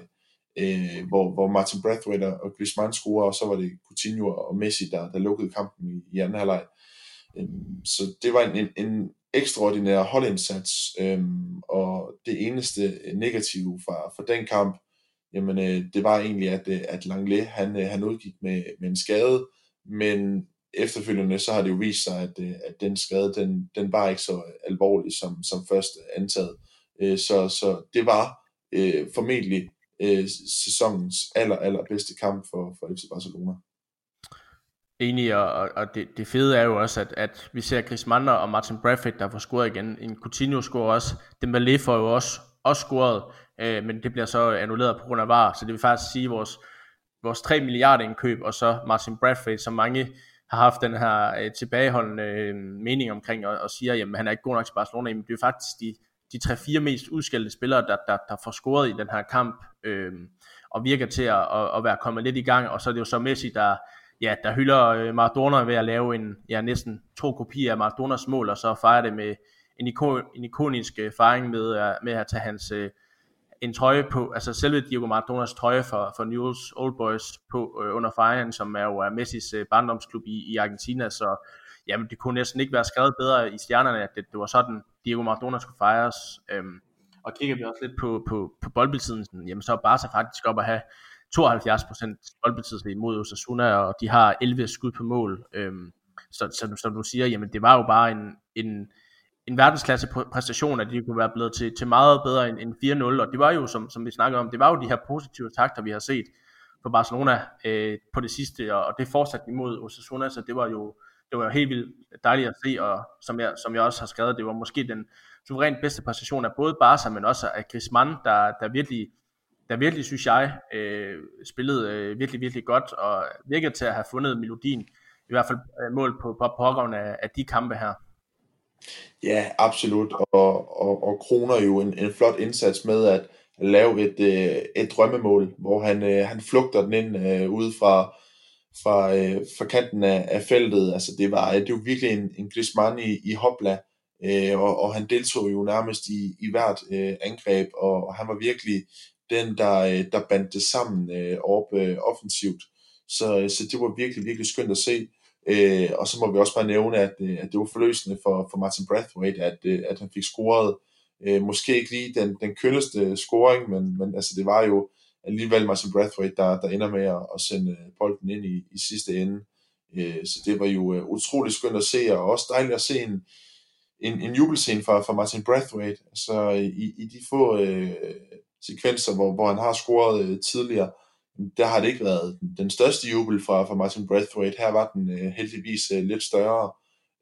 øh, hvor, hvor Martin Brathwaite og Griezmann scorer, og så var det Coutinho og Messi, der, der lukkede kampen i, i anden halvleg. Øh, så det var en, en, en ekstraordinær holdindsats, øh, og det eneste negative fra, fra den kamp, jamen øh, det var egentlig, at, øh, at Langley, han, øh, han udgik med, med en skade, men efterfølgende så har det jo vist sig, at, øh, at den skade, den, den var ikke så alvorlig som, som først antaget. Øh, så, så det var øh, formentlig øh, sæsonens aller, aller bedste kamp for, for FC Barcelona. Enig, og, og det, det fede er jo også, at, at vi ser Chris Mander og Martin Bradford, der får scoret igen. En Coutinho scorer også. Dembélé får jo også, også scoret øh, men det bliver så øh, annulleret på grund af VAR, så det vil faktisk sige vores, vores 3 milliarder indkøb, og så Martin Bradford, som mange har haft den her øh, tilbageholdende øh, mening omkring, og, og siger, jamen han er ikke god nok til Barcelona, men det er faktisk de, de 3-4 mest udskældte spillere, der, der, der får scoret i den her kamp, øh, og virker til at, at, at være kommet lidt i gang, og så er det jo så Messi, der, ja, der hylder øh, Maradona ved at lave en, ja, næsten to kopier af Maradonas mål, og så fejrer det med en, ikon, en ikonisk øh, fejring med, med at tage hans øh, en trøje på, altså selve Diego Maradonas trøje for, for Newell's Old Boys på øh, under fejringen, som er jo er Messis øh, barndomsklub i, i Argentina, så jamen, det kunne næsten ikke være skrevet bedre i stjernerne, at det, det var sådan, Diego Maradona skulle fejres. Øhm, og kigger vi også lidt på, på, på boldbesiddelse, jamen så er Barca faktisk op at have 72% boldbesiddelse imod Osasuna, og de har 11 skud på mål. Øhm, så, så, som du siger, jamen det var jo bare en, en, en verdensklasse præstation, at de kunne være blevet til, til meget bedre end, end 4-0, og det var jo, som, som vi snakkede om, det var jo de her positive takter, vi har set på Barcelona øh, på det sidste, og, og det fortsatte imod Osasuna, så det var jo det var jo helt vildt dejligt at se, og som jeg, som jeg også har skrevet, det var måske den suverænt bedste præstation af både Barca, men også af Griezmann, der, der virkelig, der virkelig, synes jeg, øh, spillede øh, virkelig, virkelig godt, og virkede til at have fundet melodien, i hvert fald øh, mål på, på pågående af, af de kampe her. Ja, absolut. Og, og, og kroner jo en, en flot indsats med at lave et, øh, et drømmemål, hvor han, øh, han flugter den ind øh, ude fra, fra, øh, fra kanten af, af feltet. Altså det var, det var virkelig en, en Griezmann i, i hopla, øh, og, og han deltog jo nærmest i, i hvert øh, angreb, og, og han var virkelig den, der, øh, der bandt det sammen øh, op øh, offensivt. Så, så det var virkelig, virkelig skønt at se. Øh, og så må vi også bare nævne, at, øh, at det var forløsende for, for Martin Brathwaite, at, øh, at han fik scoret Øh, måske ikke lige den, den kølleste scoring, men, men altså, det var jo alligevel Martin Brathwaite, der, der ender med at, at sende øh, bolden ind i, i sidste ende. Øh, så det var jo øh, utrolig skønt at se, og også dejligt at se en, en, en jubelscene fra, fra Martin Brathwaite. Altså i, i de få øh, sekvenser, hvor, hvor han har scoret øh, tidligere, der har det ikke været den største jubel fra, fra Martin Braithwaite. Her var den øh, heldigvis øh, lidt større.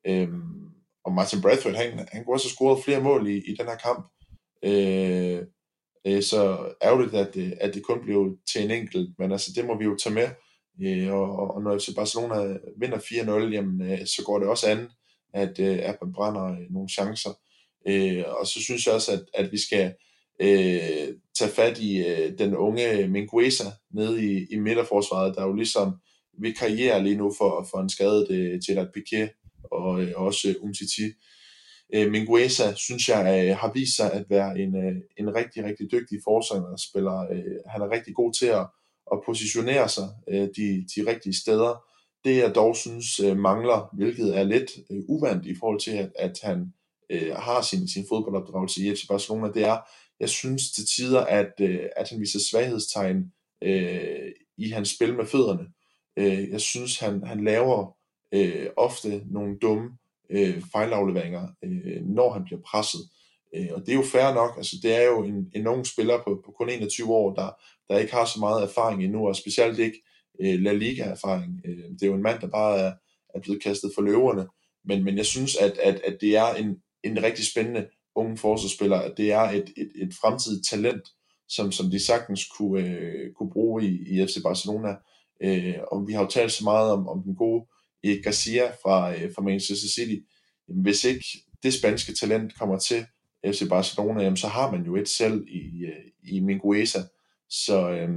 Øhm, og Martin Braithwaite, han, han kunne også have scoret flere mål i, i den her kamp. Øh, øh, så ærgerligt, at, det, at det kun blev til en enkelt, men altså det må vi jo tage med. Øh, og, og når FC Barcelona vinder 4-0, jamen, øh, så går det også an, at, øh, at man brænder øh, nogle chancer. Øh, og så synes jeg også, at, at vi skal øh, tage fat i øh, den unge Mingueza nede i, i midterforsvaret, der jo ligesom karriere lige nu for, for en skadet øh, Gerard Piquet og øh, også øh, Umtiti. Øh, Mingueza, synes jeg, øh, har vist sig at være en, øh, en rigtig, rigtig dygtig forsvarsspiller. Øh, han er rigtig god til at, at positionere sig øh, de, de rigtige steder. Det jeg dog synes øh, mangler, hvilket er lidt øh, uvandt i forhold til, at, at han øh, har sin, sin fodboldopdragelse i FC Barcelona, det er, jeg synes til tider, at, øh, at han viser svaghedstegn øh, i hans spil med fødderne. Øh, jeg synes, han, han laver øh, ofte nogle dumme øh, fejlafleveringer, øh, når han bliver presset. Øh, og det er jo fair nok, altså det er jo en, en ung spiller på, på kun 21 år, der, der ikke har så meget erfaring endnu, og specielt ikke øh, La Liga-erfaring. Øh, det er jo en mand, der bare er, er blevet kastet for løverne, men, men jeg synes, at, at, at det er en, en rigtig spændende unge forsvarsspillere, at det er et, et, et fremtidigt talent, som, som de sagtens kunne, øh, kunne bruge i, i FC Barcelona. Øh, og vi har jo talt så meget om, om den gode Erik Garcia fra, øh, fra Manchester City. Jamen, hvis ikke det spanske talent kommer til FC Barcelona, jamen, så har man jo et selv i, øh, i Mingueza. Så, øh,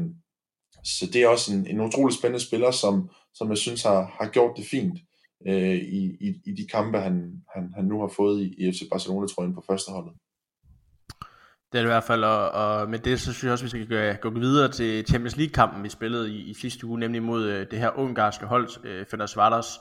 så det er også en, en utrolig spændende spiller, som, som jeg synes har, har gjort det fint øh, i, i, i de kampe, han, han, han nu har fået i, i FC Barcelona-trøjen på første holdet. Det er det i hvert fald, og, og med det så synes jeg også, at vi skal gå, videre til Champions League-kampen, vi spillede i, i sidste uge, nemlig mod øh, det her ungarske hold, øh, Fenerbahce.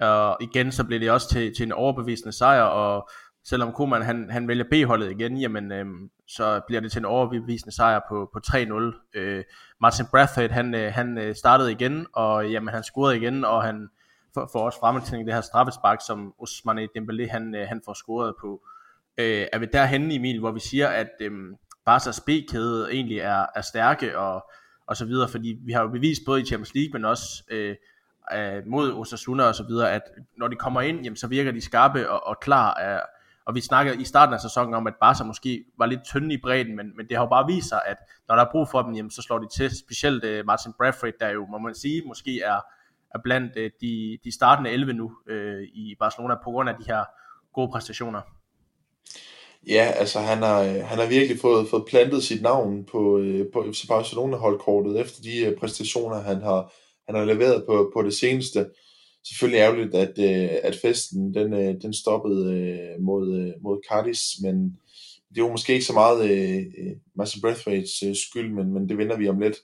Og igen, så blev det også til, til en overbevisende sejr, og selvom Koeman han, han vælger B-holdet igen, jamen, øh, så bliver det til en overbevisende sejr på, på 3-0. Øh, Martin Brathwaite, han, øh, han øh, startede igen, og jamen, han scorede igen, og han for, for os fremtænke det her straffespark, som Ousmane Dembélé han, øh, han får scoret på. Øh, er vi derhenne, Emil, hvor vi siger, at øh, Barca's B-kæde egentlig er, er stærke og, og så videre, fordi vi har jo bevist både i Champions League, men også øh, øh, mod Osasuna og så videre, at når de kommer ind, jamen, så virker de skarpe og, og klar. Øh, og vi snakkede i starten af sæsonen om, at Barca måske var lidt tynde i bredden, men, men det har jo bare vist sig, at når der er brug for dem, jamen, så slår de til. Specielt øh, Martin Bradford, der jo, må man sige, måske er er blandt øh, de, de startende 11 nu øh, i Barcelona på grund af de her gode præstationer. Ja, altså han har, øh, han har virkelig fået, fået plantet sit navn på, øh, på FC Barcelona holdkortet efter de øh, præstationer, han har, han har leveret på, på det seneste. Selvfølgelig ærgerligt, at, at festen den, den stoppede mod, mod Cardis, men det var måske ikke så meget øh, øh skyld, men, men det vender vi om lidt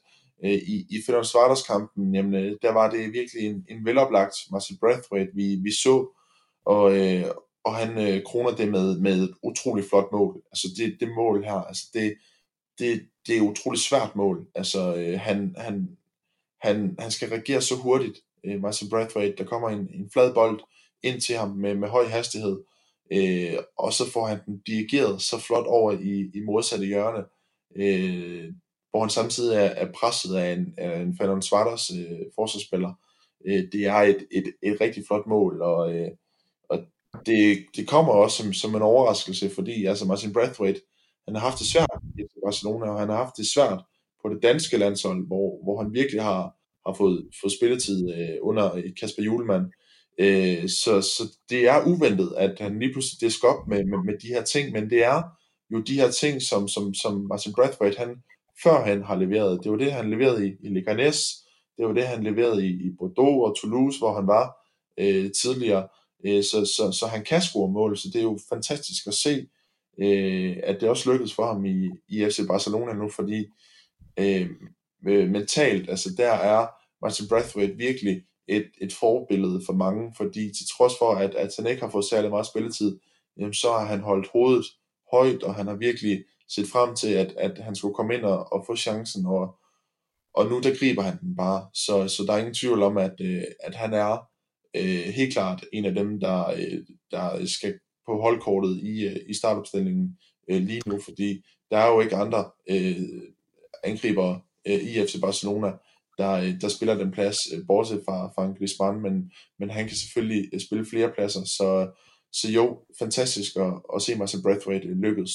øh, i, i Fenerbahce kampen, jamen, øh, der var det virkelig en, en veloplagt Marcel Brathwaite, vi, vi så, og, øh, og han øh, kroner det med, med et utroligt flot mål. Altså det, det mål her, altså det, det, det er et utroligt svært mål. Altså øh, han, han, han, han skal reagere så hurtigt, øh, Marcel Brathwaite, der kommer en, en flad bold ind til ham med, med høj hastighed, øh, og så får han den dirigeret så flot over i, i modsatte hjørne. Øh, hvor han samtidig er, er presset af en, af en Fernand Svarters øh, forsvarsspiller. Øh, det er et, et, et rigtig flot mål, og, øh, og det, det kommer også som, som en overraskelse, fordi altså Martin Brathwaite, han har haft det svært i Barcelona, og han har haft det svært på det danske landshold, hvor, hvor han virkelig har, har fået, fået spilletid øh, under Kasper Julemand. Øh, så, så det er uventet, at han lige pludselig disker op med, med, med de her ting, men det er jo de her ting, som, som, som Martin Brathwaite, han, før han har leveret. Det var det, han leverede i, i Leganes, det var det, han leverede i, i Bordeaux og Toulouse, hvor han var øh, tidligere. Øh, så, så, så han kan score mål, så det er jo fantastisk at se, øh, at det også lykkedes for ham i, i FC Barcelona nu, fordi øh, øh, mentalt, altså der er Martin Brathwaite virkelig et, et forbillede for mange, fordi til trods for, at, at han ikke har fået særlig meget spilletid, jamen, så har han holdt hovedet højt, og han har virkelig set frem til, at, at han skulle komme ind og, og få chancen, og, og nu der griber han den bare. Så, så der er ingen tvivl om, at, øh, at han er øh, helt klart en af dem, der, øh, der skal på holdkortet i, øh, i startopstillingen øh, lige nu, fordi der er jo ikke andre øh, angriber øh, i FC Barcelona, der, øh, der spiller den plads, øh, bortset fra, fra en Griezmann, men, men han kan selvfølgelig øh, spille flere pladser, så, så jo, fantastisk at, at se Marcel Braithwaite lykkes.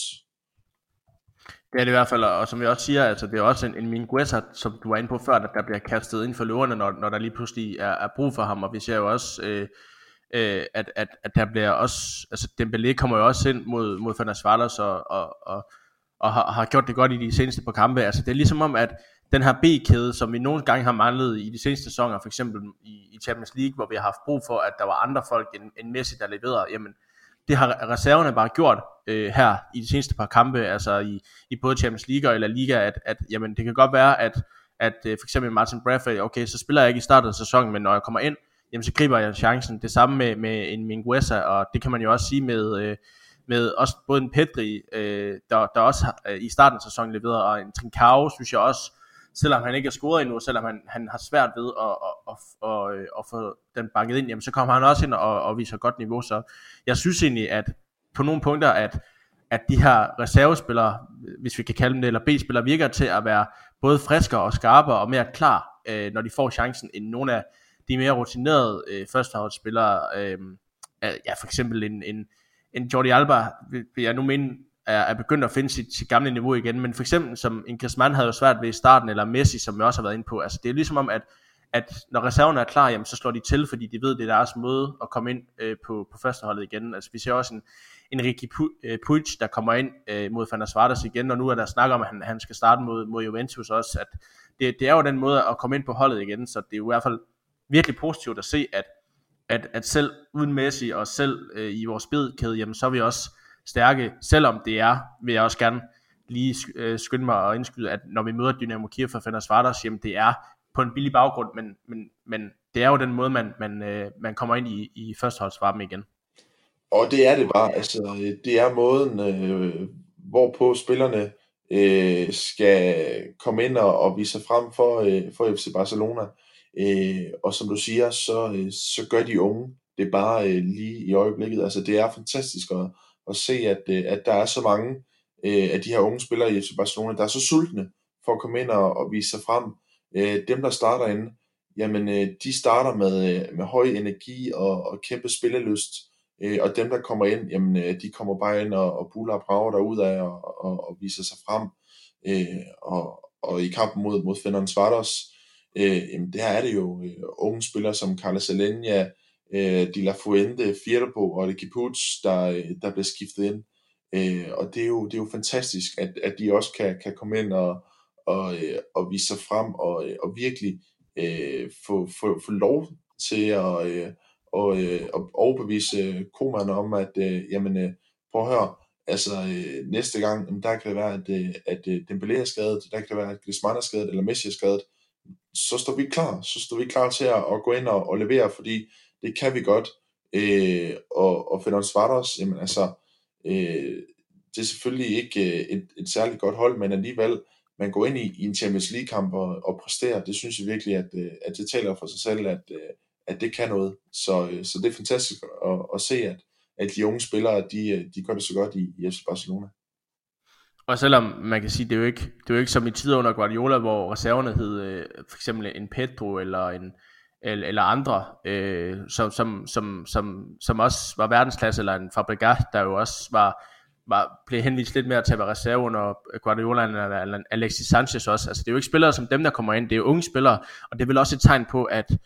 Det er det i hvert fald, og som jeg også siger, altså det er også en, en Mingueza, som du var inde på før, der, der bliver kastet ind for løverne, når, når der lige pludselig er, er brug for ham, og vi ser jo også, øh, øh, at, at, at der bliver også, altså Dembélé kommer jo også ind mod, mod Fernandes og, og, og, og har, har gjort det godt i de seneste par kampe, altså det er ligesom om, at den her B-kæde, som vi nogle gange har manglet i de seneste sæsoner, for eksempel i, i Champions League, hvor vi har haft brug for, at der var andre folk end, end Messi, der leverede, jamen det har reserverne bare gjort øh, her i de seneste par kampe, altså i, i både Champions League og eller Liga, at, at jamen, det kan godt være, at, at øh, for eksempel Martin Bradford, okay, så spiller jeg ikke i starten af sæsonen, men når jeg kommer ind, jamen så griber jeg chancen. Det samme med, med en Minguesa, og det kan man jo også sige med, øh, med også både en Pedri, øh, der, der også øh, i starten af sæsonen leveret, og en Trincao, synes jeg også, selvom han ikke har scoret endnu, selvom han, han har svært ved at, at, at, at, at, at få den banket ind, jamen så kommer han også ind og, og viser godt niveau, så jeg synes egentlig, at på nogle punkter, at, at de her reservespillere, hvis vi kan kalde dem det, eller B-spillere, virker til at være både friskere og skarpere og mere klar, øh, når de får chancen, end nogle af de mere rutinerede øh, førsteholdsspillere, øh, ja for eksempel en, en, en Jordi Alba, vil jeg nu mene, er, er begyndt at finde sit, sit gamle niveau igen, men for eksempel som en Griezmann havde jo svært ved i starten, eller Messi, som jeg også har været inde på, altså det er ligesom om, at, at når reserverne er klar, jamen, så slår de til, fordi de ved, det er deres måde at komme ind øh, på, på førsteholdet igen. Altså vi ser også en, en Ricky øh, Puig, der kommer ind øh, mod Van igen, og nu er der snak om, at han, han skal starte mod, mod Juventus også, at det, det er jo den måde at komme ind på holdet igen, så det er jo i hvert fald virkelig positivt at se, at, at, at selv uden Messi og selv øh, i vores bedkæde, jamen så er vi også stærke, selvom det er, vil jeg også gerne lige øh, skynde mig og indskyde, at når vi møder Dynamo Kiev for Fender Svartas, jamen det er på en billig baggrund, men, men, men det er jo den måde, man, man, øh, man kommer ind i, i førsteholdsvarmen igen. Og det er det bare, altså det er måden, øh, hvorpå spillerne øh, skal komme ind og, og vise sig frem for, øh, for FC Barcelona. Øh, og som du siger, så, øh, så gør de unge det bare øh, lige i øjeblikket. Altså det er fantastisk at, at se, at, øh, at der er så mange øh, af de her unge spillere i FC Barcelona, der er så sultne for at komme ind og, og vise sig frem. Øh, dem, der starter inde, jamen øh, de starter med, øh, med høj energi og, og kæmpe spillelyst, øh, og dem, der kommer ind, jamen øh, de kommer bare ind og, og buller og brager derudad og, og, og viser sig frem. Øh, og, og i kampen mod, mod Fenderen Svartos, øh, jamen det er det jo øh, unge spillere som Carlos Alenia, øh, De La Fuente, Fierbo og Le Kiputz, der, øh, der bliver skiftet ind. Øh, og det er, jo, det er jo fantastisk, at, at de også kan, kan komme ind og, og, øh, og vise sig frem og, øh, og virkelig øh, få, få, få lov til at øh, og, øh, og overbevise øh, Koman om, at øh, jamen, øh, prøv at høre, altså øh, næste gang, jamen, der kan det være, at, øh, at øh, Dembélé er skadet, der kan det være, at Griezmann er skadet, eller Messi er skadet, så står vi klar, så står vi klar til at, at gå ind og, og levere, fordi det kan vi godt. Øh, og, og Fedon Svartos, jamen altså, øh, det er selvfølgelig ikke øh, et, et særligt godt hold, men alligevel, man går ind i, i en Champions League kamp og, og præsterer, det synes jeg virkelig, at, øh, at det taler for sig selv, at, øh, at det kan noget. Så, øh, så det er fantastisk at, at se, at, at de unge spillere, de, øh, de gør det så godt i, i FC Barcelona. Og selvom man kan sige, det er jo ikke, det er jo ikke som i tider under Guardiola, hvor reserverne hed øh, for eksempel en Pedro eller en, eller, eller andre, øh, som, som, som, som, som også var verdensklasse, eller en Fabregas, der jo også var, var, blev henvist lidt mere til at være reserve under Guardiola eller, eller Alexis Sanchez også. Altså det er jo ikke spillere som dem, der kommer ind, det er jo unge spillere, og det er vel også et tegn på, at,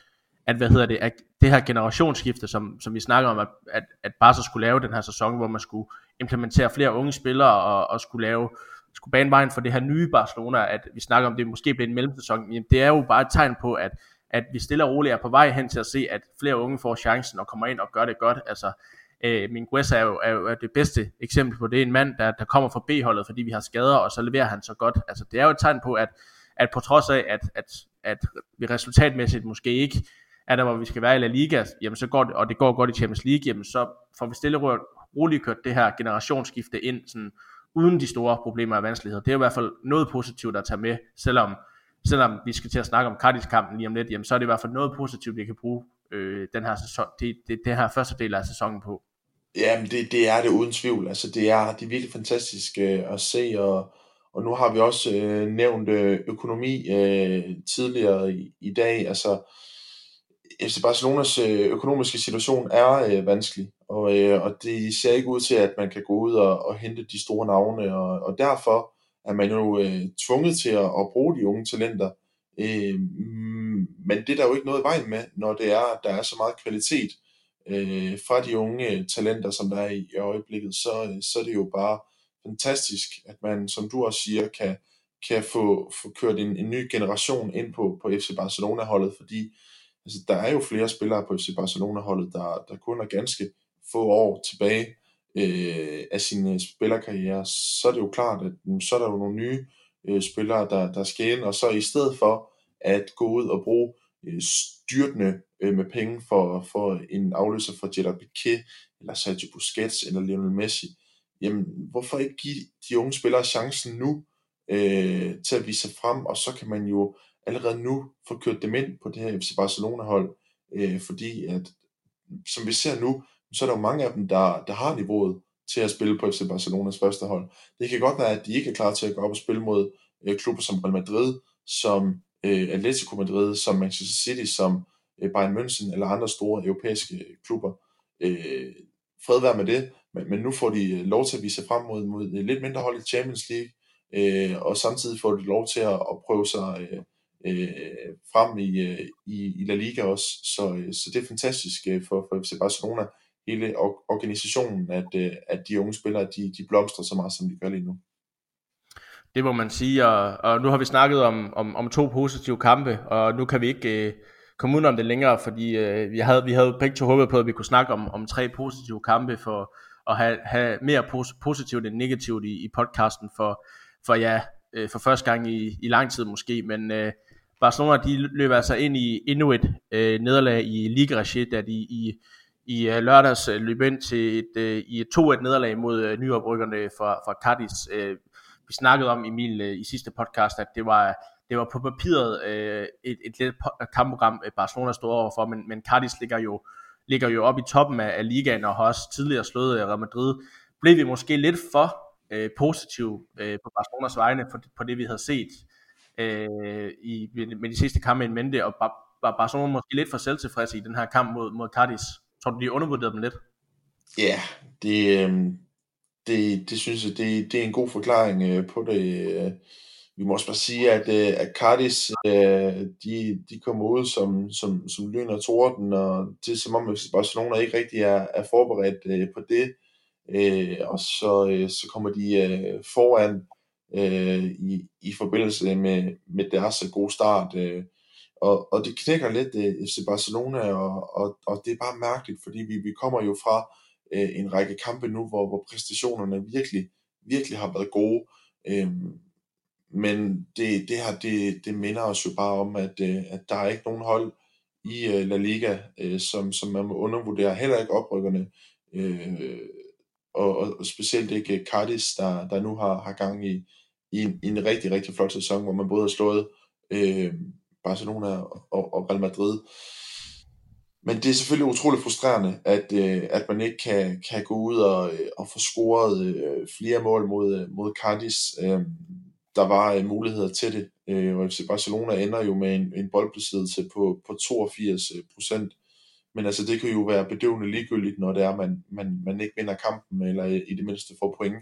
at hvad hedder det, at det her generationsskifte, som, som vi snakker om, at, at, at Barca skulle lave den her sæson, hvor man skulle implementere flere unge spillere, og, og skulle lave skulle bane vejen for det her nye Barcelona, at vi snakker om, det måske bliver en mellemsæson, men det er jo bare et tegn på, at at vi stille og roligt er på vej hen til at se, at flere unge får chancen og kommer ind og gør det godt. Altså, øh, Mingueza er jo, er jo er det bedste eksempel på det. En mand, der, der kommer fra B-holdet, fordi vi har skader, og så leverer han så godt. Altså, det er jo et tegn på, at, at på trods af, at, at, at vi resultatmæssigt måske ikke er der, hvor vi skal være i La Liga, jamen så går det, og det går godt i Champions League, jamen så får vi stille roligt kørt det her generationsskifte ind, sådan, uden de store problemer og vanskeligheder. Det er i hvert fald noget positivt at tage med, selvom, selvom vi skal til at snakke om Cardis-kampen lige om lidt, jamen, så er det i hvert fald noget positivt, vi kan bruge øh, den her sæson, det, det, det her første del af sæsonen på. Jamen, det, det er det uden tvivl. Altså, det er, det er virkelig fantastisk øh, at se, og, og nu har vi også øh, nævnt øh, økonomi øh, tidligere i, i dag. Altså, FC Barcelonas øh, økonomiske situation er øh, vanskelig, og, øh, og det ser ikke ud til, at man kan gå ud og, og hente de store navne, og, og derfor er man jo øh, tvunget til at, at bruge de unge talenter. Øh, men det er der jo ikke noget i vejen med, når det er, at der er så meget kvalitet øh, fra de unge øh, talenter, som der er i, i øjeblikket, så, øh, så er det jo bare fantastisk, at man, som du også siger, kan, kan få, få kørt en, en ny generation ind på, på FC Barcelona-holdet, fordi altså, der er jo flere spillere på FC Barcelona-holdet, der, der kun er ganske få år tilbage øh, af sin øh, spillerkarriere, så er det jo klart, at mm, så er der jo nogle nye øh, spillere, der, der skal ind, og så i stedet for at gå ud og bruge øh, styrtende øh, med penge for, for en afløser for Gerard Piquet, eller Sergio Busquets, eller Lionel Messi, jamen hvorfor ikke give de unge spillere chancen nu øh, til at vise sig frem, og så kan man jo allerede nu få kørt dem ind på det her FC Barcelona-hold, øh, fordi at, som vi ser nu, så er der jo mange af dem, der, der har niveauet til at spille på FC Barcelonas første hold. Det kan godt være, at de ikke er klar til at gå op og spille mod øh, klubber som Real Madrid, som øh, Atletico Madrid, som Manchester City, som øh, Bayern München eller andre store europæiske øh, klubber. Øh, fred være med det, men, men nu får de øh, lov til at vise frem mod, mod øh, lidt mindre hold i Champions League, øh, og samtidig får de lov til at, at prøve sig øh, øh, frem i, øh, i, i La Liga også. Så, øh, så det er fantastisk øh, for, for FC Barcelona, hele organisationen, at, øh, at de unge spillere, de, de blomstrer så meget, som de gør lige nu. Det må man sige, og, og nu har vi snakket om, om, om to positive kampe, og nu kan vi ikke øh, komme udenom det længere, fordi øh, vi, havde, vi havde begge to håbet på, at vi kunne snakke om, om tre positive kampe, for at have, have mere pos- positivt end negativt i, i podcasten, for, for ja, øh, for første gang i, i lang tid måske, men øh, Barcelona de løber altså ind i endnu et øh, nederlag i liga da de i, i uh, lørdags øh, løb ind til et, øh, i et 2-1 nederlag mod øh, nyoprykkerne fra, fra Cadiz. Øh, vi snakkede om, Emil, øh, i sidste podcast, at det var, det var på papiret øh, et, et lidt kampprogram, øh, Barcelona stod overfor, men, men Cadiz ligger jo, ligger jo op i toppen af, af ligaen og har også tidligere slået øh, Real Madrid. Blev vi måske lidt for øh, positive øh, på Barcelonas vegne på, på det, vi havde set øh, i, med de sidste kampe i mente, og var Barcelona måske lidt for selvtilfredse i den her kamp mod, mod Cadiz. Tror du, de undervurderede dem lidt? Ja, det, øhm, det, det synes jeg, det, det er en god forklaring øh, på det. Øh. Vi må også bare sige, at, øh, at Cardis, de, de kommer ud som, som, som lyn og torden, og det er som om, at Barcelona ikke rigtig er, er forberedt på det. Og så, så kommer de foran i, i forbindelse med, med deres gode start. Øh, og, og det knækker lidt øh, FC Barcelona, og, og, og det er bare mærkeligt, fordi vi, vi kommer jo fra øh, en række kampe nu, hvor, hvor præstationerne virkelig, virkelig har været gode. Øh, men det, det her, det, det minder os jo bare om, at, øh, at der er ikke nogen hold i øh, La Liga, øh, som, som man må undervurdere, heller ikke oprykkerne, øh, og, og specielt ikke øh, Cardis, der, der nu har, har gang i, i, en, i en rigtig, rigtig flot sæson, hvor man både har slået øh, Barcelona og, og Real Madrid. Men det er selvfølgelig utroligt frustrerende, at, øh, at man ikke kan, kan gå ud og, øh, og få scoret øh, flere mål mod, øh, mod Cardis. Øh, der var øh, muligheder til det, øh, og FC Barcelona ender jo med en, en boldbesiddelse på, på 82 øh, procent. Men altså, det kan jo være bedøvende ligegyldigt, når det er, man, man, man ikke vinder kampen, eller i det mindste får point.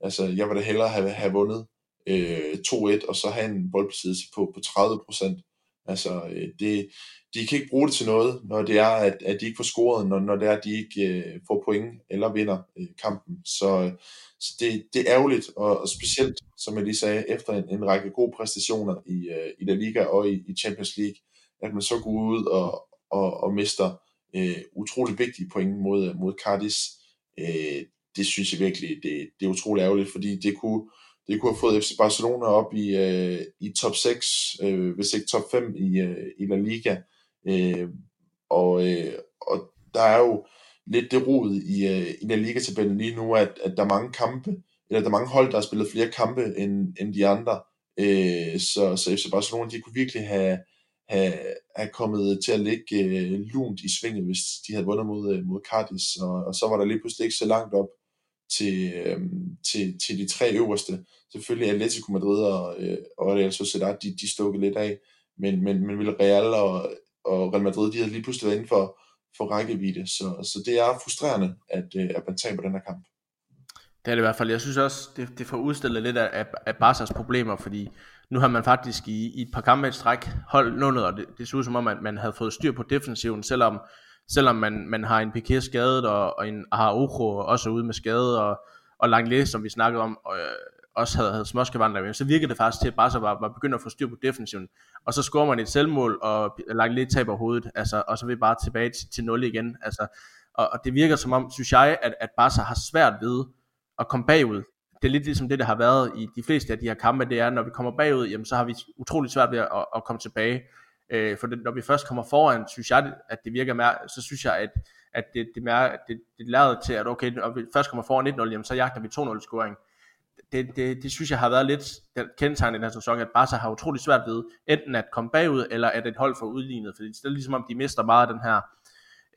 Altså, jeg vil da hellere have, have vundet øh, 2-1, og så have en boldbesiddelse på, på 30 procent. Altså, øh, det, de kan ikke bruge det til noget, når det er, at, at de ikke får scoret, når, når det er, at de ikke øh, får point eller vinder øh, kampen. Så, så det, det er ærgerligt, og, og specielt, som jeg lige sagde, efter en, en række gode præstationer i, øh, i La Liga og i, i Champions League, at man så går ud og, og, og mister øh, utrolig vigtige point mod, mod Cardis. Øh, det synes jeg virkelig, det, det er utrolig ærgerligt, fordi det kunne, det kunne have fået FC Barcelona op i, øh, i top 6, øh, hvis ikke top 5 i, øh, i La Liga. Øh, og, øh, og der er jo lidt det rod i, øh, i La Liga-tabellen lige nu, at, at der er mange kampe, eller der er mange hold, der har spillet flere kampe end, end de andre. Øh, så, så FC Barcelona, de kunne virkelig have, have, have kommet til at ligge øh, lunt i svinget, hvis de havde vundet mod, øh, mod Cardis, og, og så var der lige pludselig ikke så langt op til, øhm, til, til de tre øverste. Selvfølgelig Atletico Madrid og, øh, og Real Sociedad, de, de stukkede lidt af, men, men, men Real og, og Real Madrid, de havde lige pludselig været inden for, for rækkevidde, så, så det er frustrerende, at, øh, at man taber den her kamp. Det er det i hvert fald. Jeg synes også, det, det får udstillet lidt af, af Barca's problemer, fordi nu har man faktisk i, i et par kampe et stræk holdt nullet, og det, det så ud som om, at man havde fået styr på defensiven, selvom, selvom man, man har en Piqué skadet, og, og en Araujo også ude med skade, og, og Langley, som vi snakkede om, og, øh, også havde, havde småskavandler, så virkede det faktisk til, at Barca var, var begyndt at få styr på defensiven. Og så scorer man et selvmål, og Langley taber hovedet, altså, og så er vi bare tilbage til, til 0 igen. Altså, og, og det virker som om, synes jeg, at, at Barca har svært ved at komme bagud. Det er lidt ligesom det, der har været i de fleste af de her kampe, det er, når vi kommer bagud, jamen, så har vi utrolig svært ved at, at komme tilbage. Øh, for det, når vi først kommer foran, synes jeg, at det virker mere, så synes jeg, at, at det, det, mere, det, det lader til, at okay, når vi først kommer foran 1-0, jamen, så jagter vi 2-0 scoring det, det, det synes jeg har været lidt kendetegnet i den her sæson, at Barca har utrolig svært ved enten at komme bagud, eller at et hold får udlignet, fordi det er ligesom om, de mister meget af den her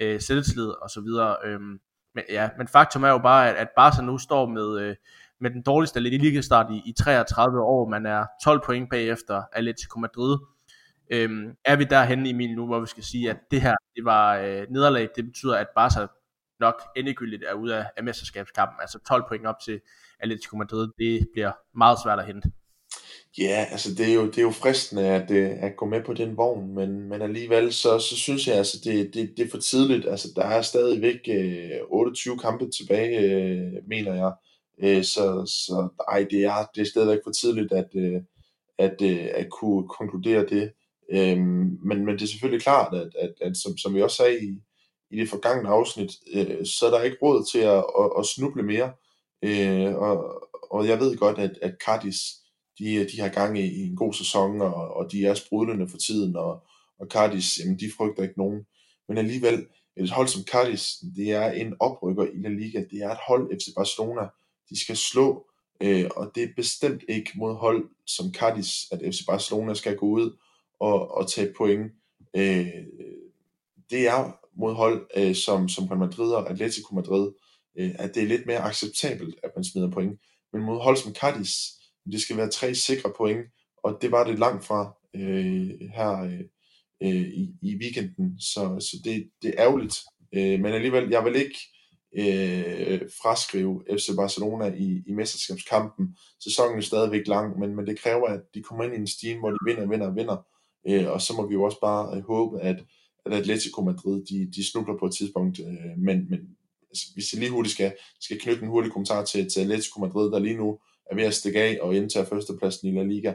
øh, selvtillid og så videre. Øhm, men, ja, men faktum er jo bare, at, at Barca nu står med, øh, med den dårligste ligestart i, i 33 år. Man er 12 point bagefter Atletico Madrid. Øhm, er vi derhen i min nu, hvor vi skal sige, at det her det var øh, nederlag, det betyder, at Barca nok endegyldigt er ude af, af mesterskabskampen, altså 12 point op til Atletico Madrid, det bliver meget svært at hente. Ja, altså det er jo, det er jo fristende at, øh, at gå med på den vogn, men, men alligevel så, så synes jeg, altså det, det, det er for tidligt. Altså der er stadigvæk øh, 28 kampe tilbage, øh, mener jeg. Øh, så, så ej, det er, det er stadigvæk for tidligt at, øh, at, øh, at kunne konkludere det. Øh, men, men det er selvfølgelig klart, at, at, at som, som vi også sagde i, i det forgangne afsnit, øh, så er der ikke råd til at, at, at snuble mere. Øh, og, og jeg ved godt, at, at Cardis, de, de har gang i, i en god sæson, og, og de er sprudlende for tiden, og, og Cardis, jamen, de frygter ikke nogen. Men alligevel, et hold som Cardis, det er en oprykker i La Liga, det er et hold FC Barcelona, de skal slå, øh, og det er bestemt ikke mod hold som Cardis, at FC Barcelona skal gå ud og, og tage point. Øh, det er mod hold øh, som, som Real Madrid og Atletico Madrid, øh, at det er lidt mere acceptabelt, at man smider point. Men mod hold som Cadiz, det skal være tre sikre point, og det var det langt fra øh, her øh, øh i, i weekenden, så, så det, det er ærgerligt. Øh, men alligevel, jeg vil ikke øh, fraskrive FC Barcelona i, i mesterskabskampen. Sæsonen er stadigvæk lang, men, men det kræver, at de kommer ind i en steam, hvor de vinder, vinder, vinder. Øh, og så må vi jo også bare øh, håbe, at, at Atletico Madrid, de, de snubler på et tidspunkt. Øh, men, men altså, hvis jeg lige hurtigt skal, skal knytte en hurtig kommentar til, til Atletico Madrid, der lige nu er ved at stikke af og indtage førstepladsen i La Liga.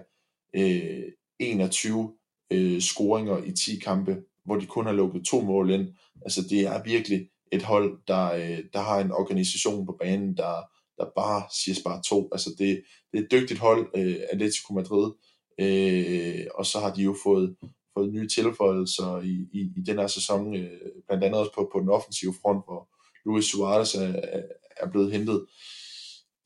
Øh, 21 øh, scoringer i 10 kampe, hvor de kun har lukket to mål ind. Altså det er virkelig et hold, der, øh, der har en organisation på banen, der, der bare siger bare to. Altså det, det er et dygtigt hold, øh, Atletico Madrid, øh, og så har de jo fået, fået nye tilføjelser i, i, i den her sæson, øh, blandt andet også på, på den offensive front, hvor, Luis Suarez er, er blevet hentet.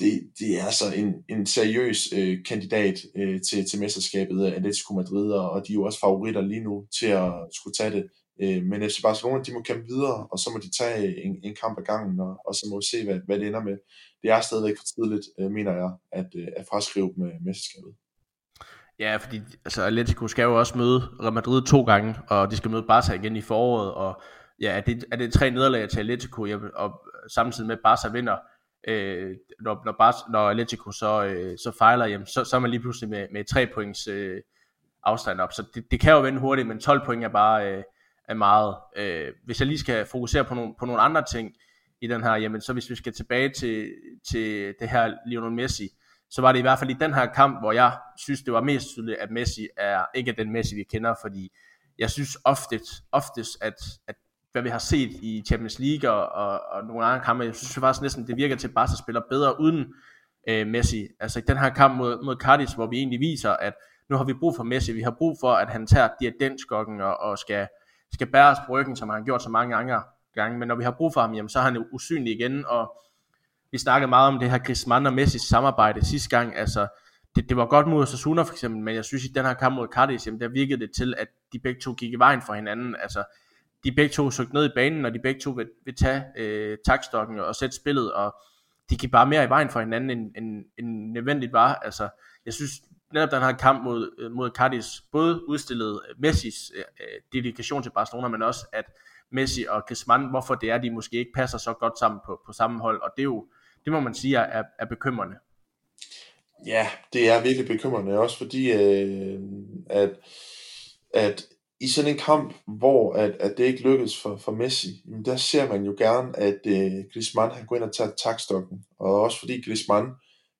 Det, det er så en, en seriøs øh, kandidat øh, til, til mesterskabet af Atletico Madrid, og, og de er jo også favoritter lige nu til at skulle tage det. Øh, men FC Barcelona, de må kæmpe videre, og så må de tage en, en kamp ad gangen, og, og så må vi se, hvad, hvad det ender med. Det er stadigvæk for tidligt, øh, mener jeg, at, øh, at fraskrive med øh, mesterskabet. Ja, fordi altså, Atletico skal jo også møde Real Madrid to gange, og de skal møde Barca igen i foråret, og ja, er det, er det tre nederlag til Atletico, ja, og samtidig med Barca vinder, øh, når, når, Barca, når Atletico så, øh, så fejler, jamen, så, så er man lige pludselig med, med tre points øh, afstand op. Så det, det kan jo vende hurtigt, men 12 point er bare øh, er meget. Øh, hvis jeg lige skal fokusere på nogle, på nogle andre ting i den her, jamen så hvis vi skal tilbage til, til det her Lionel Messi, så var det i hvert fald i den her kamp, hvor jeg synes, det var mest tydeligt, at Messi er ikke den Messi, vi kender, fordi jeg synes oftest, oftest at, at hvad vi har set i Champions League og, og, og nogle andre kampe. Jeg synes faktisk næsten, det virker til, at Barca spiller bedre uden øh, Messi. Altså i den her kamp mod, mod Cardis, hvor vi egentlig viser, at nu har vi brug for Messi. Vi har brug for, at han tager diadentskokken og, og skal, skal bære os på ryggen, som han har gjort så mange gange, gange, men når vi har brug for ham, jamen, så er han jo usynlig igen, og vi snakkede meget om det her Griezmann og Messi samarbejde sidste gang, altså det, det var godt mod Osasuna for eksempel, men jeg synes i den her kamp mod Cardis, jamen der virkede det til, at de begge to gik i vejen for hinanden, altså de begge to søgte ned i banen, og de begge to vil, vil tage øh, takstokken og sætte spillet, og de gik bare mere i vejen for hinanden, end, end, end nødvendigt var, altså jeg synes netop den her kamp mod, øh, mod Cardis både udstillede øh, Messis øh, øh, dedikation til Barcelona, men også at Messi og Griezmann, hvorfor det er, de måske ikke passer så godt sammen på, på samme hold, og det er jo, det må man sige er, er bekymrende. Ja, det er virkelig bekymrende, også fordi, øh, at, at i sådan en kamp, hvor at, at det ikke lykkes for, for Messi, der ser man jo gerne, at øh, Griezmann han går ind og tager takstokken, og også fordi Griezmann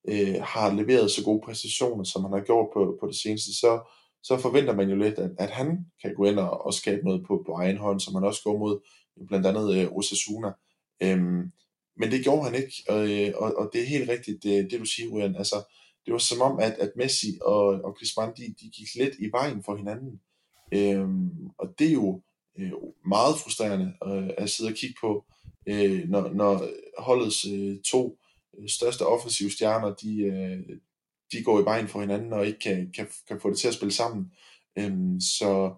øh, har leveret så gode præstationer, som han har gjort på, på det seneste, så, så forventer man jo lidt, at, at han kan gå ind og, og skabe noget på, på egen hånd, som han også går mod blandt andet øh, Osasuna. Øhm, men det gjorde han ikke, og, øh, og, og det er helt rigtigt, det, det du siger, Ryan. Altså, det var som om, at, at Messi og, og Griezmann, de, de gik lidt i vejen for hinanden. Øhm, og det er jo øh, meget frustrerende øh, at sidde og kigge på, øh, når, når holdets øh, to største offensive stjerner, de, øh, de går i vejen for hinanden og ikke kan, kan, kan få det til at spille sammen. Øhm, så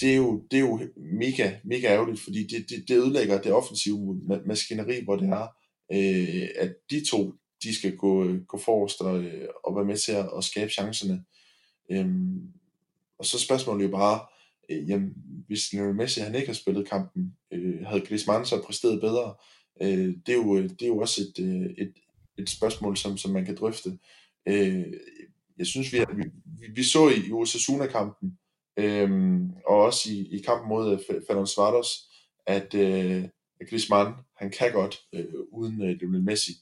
det er, jo, det er jo mega, mega ærgerligt, fordi det, det, det ødelægger det offensive maskineri, hvor det er, øh, at de to, de skal gå, øh, gå forrest og, øh, og være med til at, at skabe chancerne. Øhm, og så spørgsmålet jo bare, øh, jamen, hvis Lionel Messi han ikke har spillet kampen, øh, havde Griezmann så præsteret bedre? Øh, det, er jo, øh, det er jo også et, et, et spørgsmål, som, som man kan drøfte. Øh, jeg synes, vi, vi, vi så i Osasuna-kampen, øh, og også i, i kampen mod øh, Fernando Fernand Svartos, at øh, Griezmann, han kan godt øh, uden øh, Lionel Messi.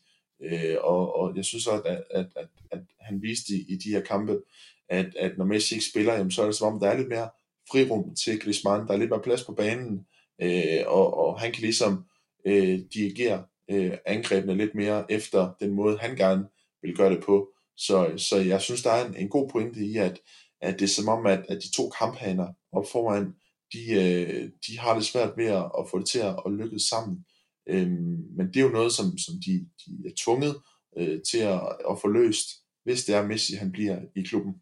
Øh, og, og jeg synes også, at, at, at, at han viste i, i de her kampe, at, at når Messi ikke spiller, jamen, så er det som om, der er lidt mere frirum til Griezmann, der er lidt mere plads på banen, øh, og, og han kan ligesom øh, dirigere øh, angrebene lidt mere efter den måde, han gerne vil gøre det på. Så, så jeg synes, der er en, en god pointe i, at, at det er som om, at, at de to kamphaner op foran, de, øh, de har det svært ved at, at få det til at, at lykkes sammen. Øhm, men det er jo noget, som, som de, de er tvunget øh, til at, at få løst, hvis det er Messi, han bliver i klubben.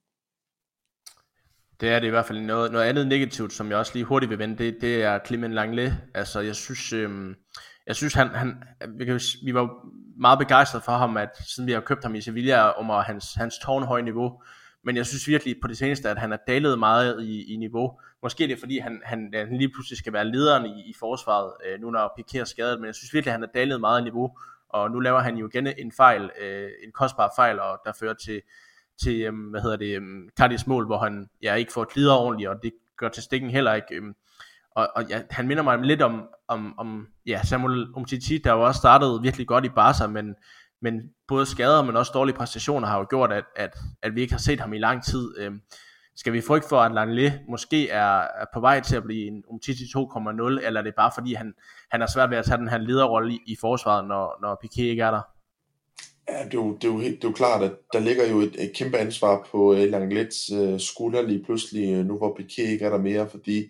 Det er det i hvert fald noget, noget andet negativt, som jeg også lige hurtigt vil vende, det, det er Clement Langley. Altså jeg synes, øhm, jeg synes han, han vi, kan, vi var meget begejstrede for ham, at siden vi har købt ham i Sevilla, om hans, hans tårnhøje niveau. Men jeg synes virkelig på det seneste, at han er dalet meget i, i niveau. Måske er det fordi, han, han, han lige pludselig skal være lederen i, i forsvaret, øh, nu når Piqué er skadet. Men jeg synes virkelig, at han er dalet meget i niveau. Og nu laver han jo igen en fejl, øh, en kostbar fejl, og der fører til, til øh, hvad hedder det, øh, Cardis mål, hvor han ja, ikke får glider ordentligt, og det gør til stikken heller ikke. Øh, og, og ja, han minder mig lidt om, om, om ja, Samuel Umtiti, der jo også startede virkelig godt i Barca, men, men både skader, men også dårlige præstationer har jo gjort, at, at, at vi ikke har set ham i lang tid. Øhm, skal vi frygte for, at Langley måske er, er på vej til at blive en Umtiti 2.0, eller er det bare fordi, han, han er svært ved at tage den her lederrolle i, i forsvaret, når, når Piqué ikke er der? Ja, det er, jo, det, er jo helt, det er jo klart, at der ligger jo et, et kæmpe ansvar på øh, uh, Langlets uh, øh, skulder lige pludselig, uh, nu hvor Piqué ikke er der mere, fordi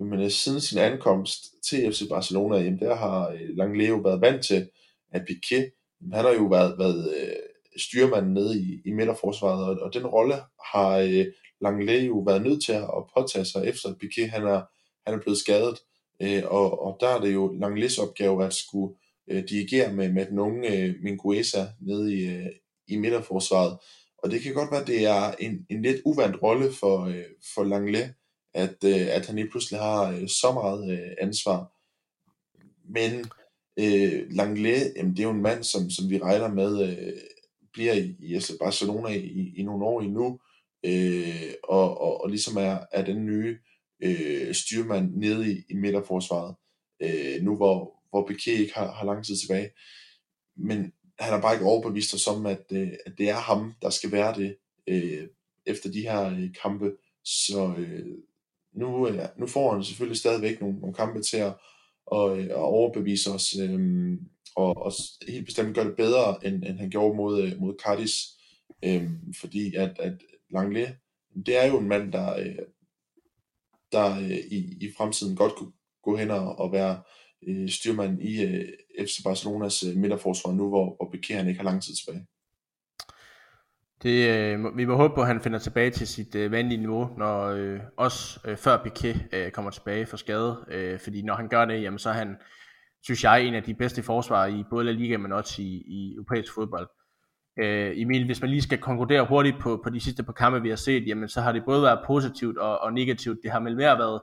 jamen, uh, siden sin ankomst til FC Barcelona, jamen, der har uh, Langley jo været vant til, at Piqué, han har jo været, været øh, styrmanden nede i, i midterforsvaret, og, og den rolle har øh, Langley jo været nødt til at påtage sig, efter at Piquet han er, han er blevet skadet, Øh, og, og der er det jo Langleys opgave at skulle øh, dirigere med, med den unge øh, Minguesa nede i, øh, i midterforsvaret. Og det kan godt være, at det er en, en lidt uvandt rolle for, øh, for Langley, at, øh, at han lige pludselig har øh, så meget øh, ansvar. Men øh, Langley, jamen, det er jo en mand, som, som vi regner med øh, bliver i, i altså Barcelona i, i nogle år endnu, øh, og, og, og ligesom er, er den nye øh, styrmand nede i, i midterforsvaret. Øh, nu hvor, hvor Piqué ikke har, har lang tid tilbage. Men han har bare ikke overbevist os om, at, øh, at det er ham, der skal være det øh, efter de her øh, kampe. Så øh, nu, øh, nu får han selvfølgelig stadigvæk nogle, nogle kampe til at, og, øh, og overbevise os, øh, og, og helt bestemt gøre det bedre, end, end han gjorde mod, øh, mod Cardis. Øh, fordi at, at Langley, det er jo en mand, der, øh, der øh, i, i fremtiden godt kunne gå hen og, og være øh, styrmand i øh, FC Barcelonas øh, midterforsvar nu, hvor, hvor Piqué ikke har lang tid tilbage. Det, øh, vi må håbe på, at han finder tilbage til sit øh, vanlige niveau, når øh, også øh, før Piqué øh, kommer tilbage for skade. Øh, fordi når han gør det, jamen, så er han, synes jeg, en af de bedste forsvarer i både La Liga, men også i, i europæisk fodbold. Øh, Emil, hvis man lige skal konkludere hurtigt på, på de sidste par kampe, vi har set, jamen, så har det både været positivt og, og negativt. Det har vel mere været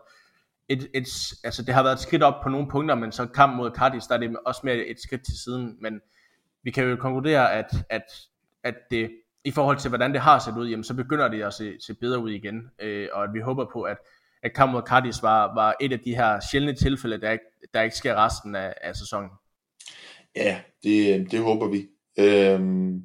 et, et, altså det har været et skridt op på nogle punkter, men så kamp mod Cardis, der er det også mere et skridt til siden. Men vi kan jo konkludere, at, at, at det i forhold til, hvordan det har set ud, jamen, så begynder det at se, se bedre ud igen. Øh, og at vi håber på, at, at kampen mod Cardis var, var et af de her sjældne tilfælde, der ikke, der ikke sker resten af, af sæsonen. Ja, det, det håber vi. Øhm,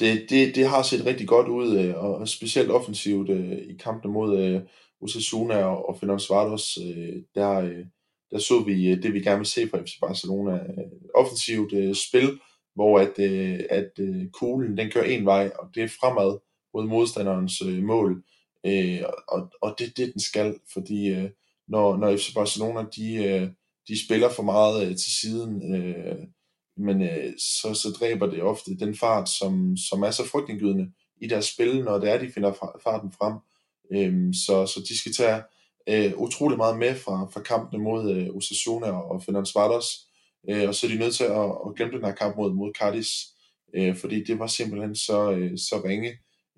det, det, det har set rigtig godt ud, øh, og specielt offensivt øh, i kampene mod øh, Osasuna og, og Fenerbahce øh, der, øh, der så vi øh, det, vi gerne vil se fra FC Barcelona. Øh, offensivt øh, spil, hvor at, øh, at øh, kuglen den kører en vej, og det er fremad mod modstanderens øh, mål. Øh, og, og det er det, den skal, fordi øh, når, når FC Barcelona de, øh, de spiller for meget øh, til siden, øh, men øh, så, så dræber det ofte den fart, som, som er så frygtindgydende i deres spil, når det er, de finder farten frem. Øh, så, så de skal tage øh, utrolig meget med fra, fra kampene mod øh, Osasuna og Fenerbahce, øh, og så er de nødt til at, at glemme den her kamp mod, mod Cardis, øh, fordi det var simpelthen så, øh, så ringe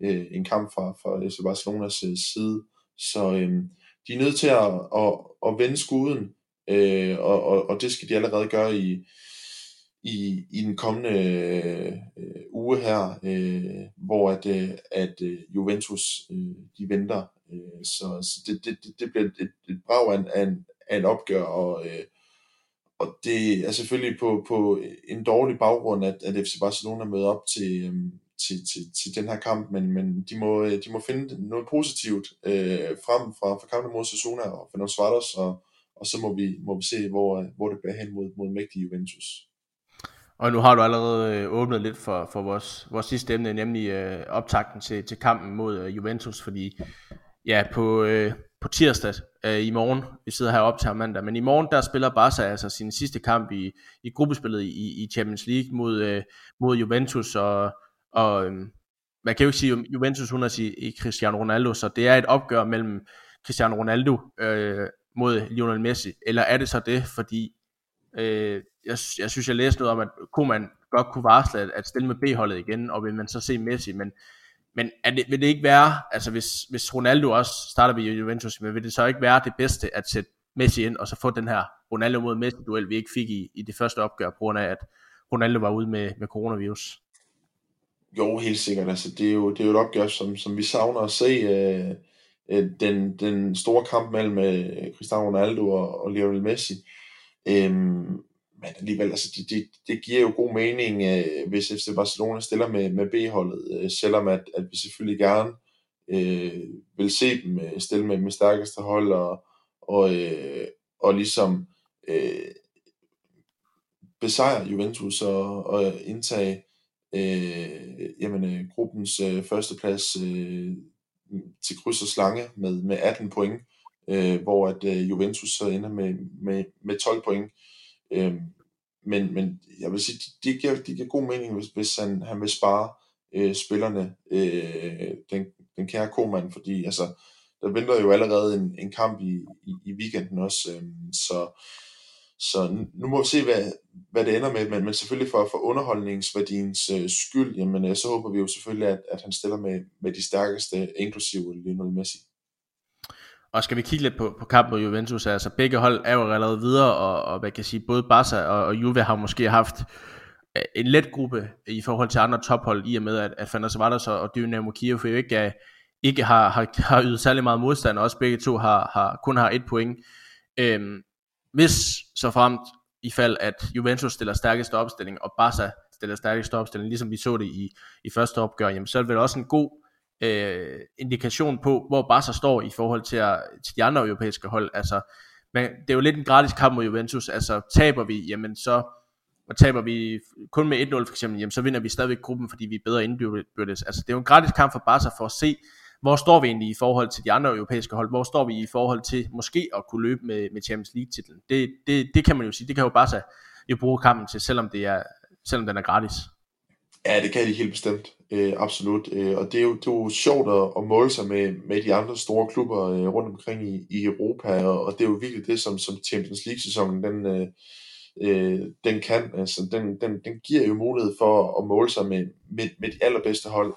øh, en kamp fra, fra FC Barcelonas øh, side. Så øh, de er nødt til at, at, at vende skuden, øh, og, og, og det skal de allerede gøre i, i, i den kommende øh, uge her, øh, hvor at, øh, at øh, Juventus øh, de venter. Øh, så så det, det, det bliver et, et brag af en, af en, af en opgør, og, øh, og det er selvfølgelig på, på en dårlig baggrund, at, at FC Barcelona møder op til, øhm, til, til, til den her kamp, men, men de, må, de må finde noget positivt øh, frem fra, fra kampen mod Sassuna og Fernando Suarez, og, og så må vi, må vi se, hvor, hvor det bliver hen mod, mod mægtige Juventus. Og nu har du allerede øh, åbnet lidt for, for vores, vores sidste emne, nemlig øh, optakten til, til kampen mod øh, Juventus, fordi ja, på, øh, på tirsdag øh, i morgen, vi sidder her op til mandag, men i morgen der spiller Barca altså sin sidste kamp i, i gruppespillet i, i Champions League mod, øh, mod Juventus, og, og øh, man kan jo ikke sige Juventus uden at sige Cristiano Ronaldo, så det er et opgør mellem Cristiano Ronaldo øh, mod Lionel Messi, eller er det så det, fordi øh, jeg, jeg synes, jeg læste noget om, at Koeman godt kunne varsle at, at stille med B-holdet igen, og vil man så se Messi, men, men er det, vil det ikke være, altså hvis, hvis Ronaldo også starter ved Juventus, men vil det så ikke være det bedste at sætte Messi ind, og så få den her Ronaldo mod Messi-duel, vi ikke fik i, i det første opgør, på grund af, at Ronaldo var ude med, med coronavirus? Jo, helt sikkert. Altså, det, er jo, det er jo et opgør, som, som vi savner at se. Øh, øh, den, den store kamp mellem øh, Cristiano Ronaldo og, og Lionel Messi. Øhm, men alligevel, altså, det, det, det giver jo god mening, øh, hvis FC Barcelona stiller med, med B-holdet, øh, selvom at, at vi selvfølgelig gerne øh, vil se dem øh, stille med, med stærkeste hold, og, og, øh, og ligesom øh, besejre Juventus og, og indtage øh, jamen, øh, gruppens øh, førsteplads øh, til kryds og slange med, med 18 point, øh, hvor at øh, Juventus så ender med, med, med 12 point. Øh, men, men jeg vil sige, det giver, de giver god mening, hvis, hvis han, han vil spare øh, spillerne, øh, den, den kære komand, fordi altså, der venter jo allerede en, en kamp i, i, i weekenden også, øh, så, så nu må vi se, hvad, hvad det ender med, men, men selvfølgelig for, for underholdningsværdiens øh, skyld, jamen, øh, så håber vi jo selvfølgelig, at, at han stiller med, med de stærkeste, inklusive Lionel Messi. Og skal vi kigge lidt på, på kampen mod Juventus, altså begge hold er jo allerede videre, og, og hvad kan jeg sige, både Barca og, og Juve har måske haft øh, en let gruppe i forhold til andre tophold, i og med at, at Fenerbahce og Dynamo Kiev jo ikke, ikke har, har, har ydet særlig meget modstand, og også begge to har, har, kun har et point. Øhm, hvis så fremt i fald, at Juventus stiller stærkeste opstilling, og Barca stiller stærkeste opstilling, ligesom vi så det i, i første opgør, jamen, så er det vel også en god øh, indikation på, hvor Barca står i forhold til, at, til de andre europæiske hold. Altså, men det er jo lidt en gratis kamp mod Juventus. Altså, taber vi, jamen så og taber vi kun med 1-0 for eksempel, jamen så vinder vi stadigvæk gruppen, fordi vi er bedre indbyrdes. Altså, det er jo en gratis kamp for Barca for at se, hvor står vi egentlig i forhold til de andre europæiske hold? Hvor står vi i forhold til måske at kunne løbe med, med Champions League-titlen? Det, det, det kan man jo sige, det kan jo Barca jo bruge kampen til, selvom, det er, selvom den er gratis. Ja, det kan de helt bestemt. Øh, absolut. Øh, og det er, jo, det er jo sjovt at, at måle sig med, med de andre store klubber øh, rundt omkring i, i Europa, og, og det er jo virkelig det, som, som Champions League-sæsonen den, øh, øh, den kan. Altså, den, den, den giver jo mulighed for at måle sig med, med, med de allerbedste hold.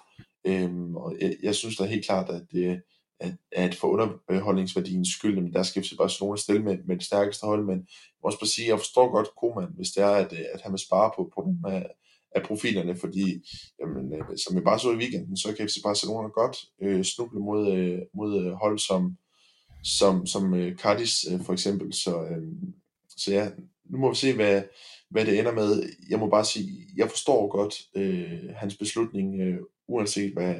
Øhm, og jeg, jeg synes da helt klart, at det at, at for underholdningsværdiens skyld, men der skal FC Barcelona stille med, med det stærkeste hold, men jeg må også bare sige, at jeg forstår godt Koeman, hvis det er, at, øh, at han vil spare på, på nogle af, øh, af profilerne, fordi jamen, øh, som vi bare så i weekenden, så kan FC Barcelona godt øh, snuble mod, øh, mod øh, hold som, som, som øh, Cardis øh, for eksempel, så, øh, så ja, nu må vi se, hvad, hvad det ender med. Jeg må bare sige, jeg forstår godt øh, hans beslutning, øh, uanset hvad,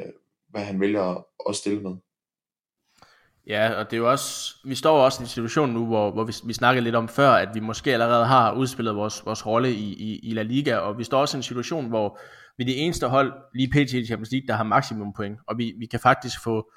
hvad han vælger at stille med. Ja, og det er jo også, vi står også i en situation nu, hvor, hvor vi, vi snakkede lidt om før, at vi måske allerede har udspillet vores, vores rolle i, i, i La Liga, og vi står også i en situation, hvor vi er det eneste hold, lige pt. i Champions League, der har maksimum point, og vi, vi kan faktisk få,